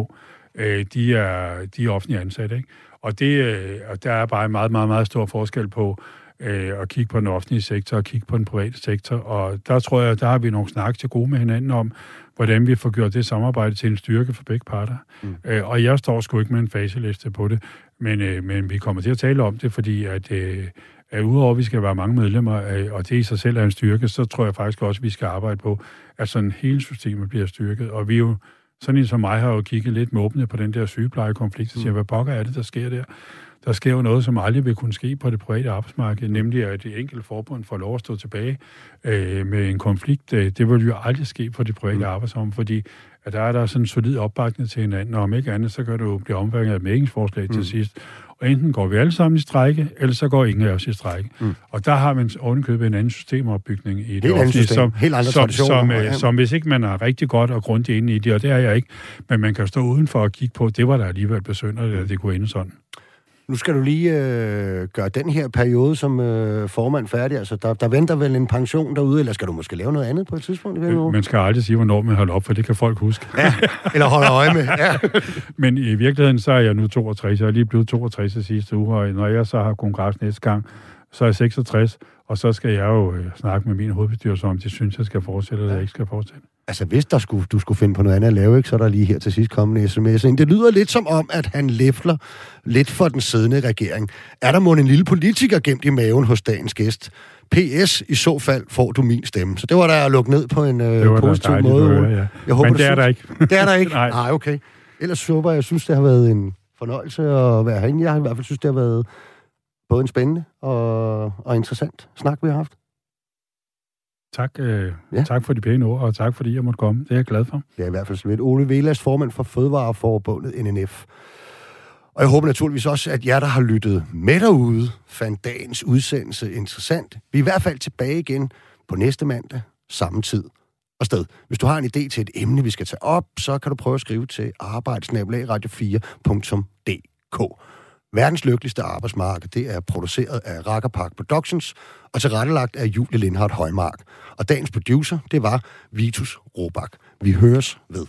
øh, de, er, de er offentlige ansatte. Ikke? Og, det, øh, og der er bare en meget, meget, meget stor forskel på øh, at kigge på den offentlige sektor og kigge på den private sektor. Og der tror jeg, der har vi nogle snak til gode med hinanden om, hvordan vi får gjort det samarbejde til en styrke for begge parter. Mm. Øh, og jeg står sgu ikke med en faseliste på det, men, øh, men vi kommer til at tale om det, fordi at... Øh, at udover at vi skal være mange medlemmer, og det i sig selv er en styrke, så tror jeg faktisk også, at vi skal arbejde på, at sådan hele systemet bliver styrket. Og vi er jo, sådan en som mig har jo kigget lidt åbne på den der sygeplejekonflikt, og siger, mm. hvad pokker er det, der sker der? Der sker jo noget, som aldrig vil kunne ske på det private arbejdsmarked, nemlig at det enkelte forbund får lov at stå tilbage øh, med en konflikt. Det vil jo aldrig ske på det private mm. arbejdsmarked, fordi at der er der sådan en solid opbakning til hinanden, og om ikke andet, så kan det jo blive omfanget af et mm. til sidst. Og enten går vi alle sammen i strække, eller så går ingen af os i strække. Mm. Og der har man ovenkøbet en anden systemopbygning i det offentlige, system. som, Helt andre som, som, øh, som, hvis ikke man er rigtig godt og grundigt inde i det, og det er jeg ikke, men man kan stå udenfor og kigge på, det var der alligevel besønderligt, at det kunne ende sådan. Nu skal du lige øh, gøre den her periode som øh, formand færdig. Altså, der, der venter vel en pension derude, eller skal du måske lave noget andet på et tidspunkt? I man skal aldrig sige, hvornår man holder op, for det kan folk huske. Ja, eller holde øje med. Ja. [LAUGHS] Men i virkeligheden, så er jeg nu 62. Jeg er lige blevet 62 i sidste uge, og når jeg så har kongres næste gang, så er jeg 66, og så skal jeg jo øh, snakke med min hovedbestyrelse om, de synes, jeg skal fortsætte, eller ja. ikke skal fortsætte. Altså, hvis der skulle, du skulle finde på noget andet at lave, ikke, så er der lige her til sidst kommende sms. Det lyder lidt som om, at han læfler lidt for den siddende regering. Er der måske en lille politiker gemt i maven hos dagens gæst? PS, i så fald får du min stemme. Så det var der at lukke ned på en øh, positiv måde. Høre, ja. jeg håber, Men det er synes, der ikke. [LAUGHS] Det er der ikke? Nej. Nej, okay. Ellers håber jeg, jeg synes, det har været en fornøjelse at være herinde. Jeg har i hvert fald synes, det har været både en spændende og, og interessant snak, vi har haft. Tak, øh, Ja. tak for de pæne ord, og tak fordi jeg måtte komme. Det er jeg glad for. Det er i hvert fald lidt. Ole Velas, formand for Fødevareforbundet NNF. Og jeg håber naturligvis også, at jer, der har lyttet med derude, fandt dagens udsendelse interessant. Vi er i hvert fald tilbage igen på næste mandag, samme tid og sted. Hvis du har en idé til et emne, vi skal tage op, så kan du prøve at skrive til arbejdsnabelagradio4.dk. Verdens lykkeligste arbejdsmarked, det er produceret af Racker Park Productions og tilrettelagt af Julie Lindhardt Højmark. Og dagens producer, det var Vitus Robak. Vi høres ved.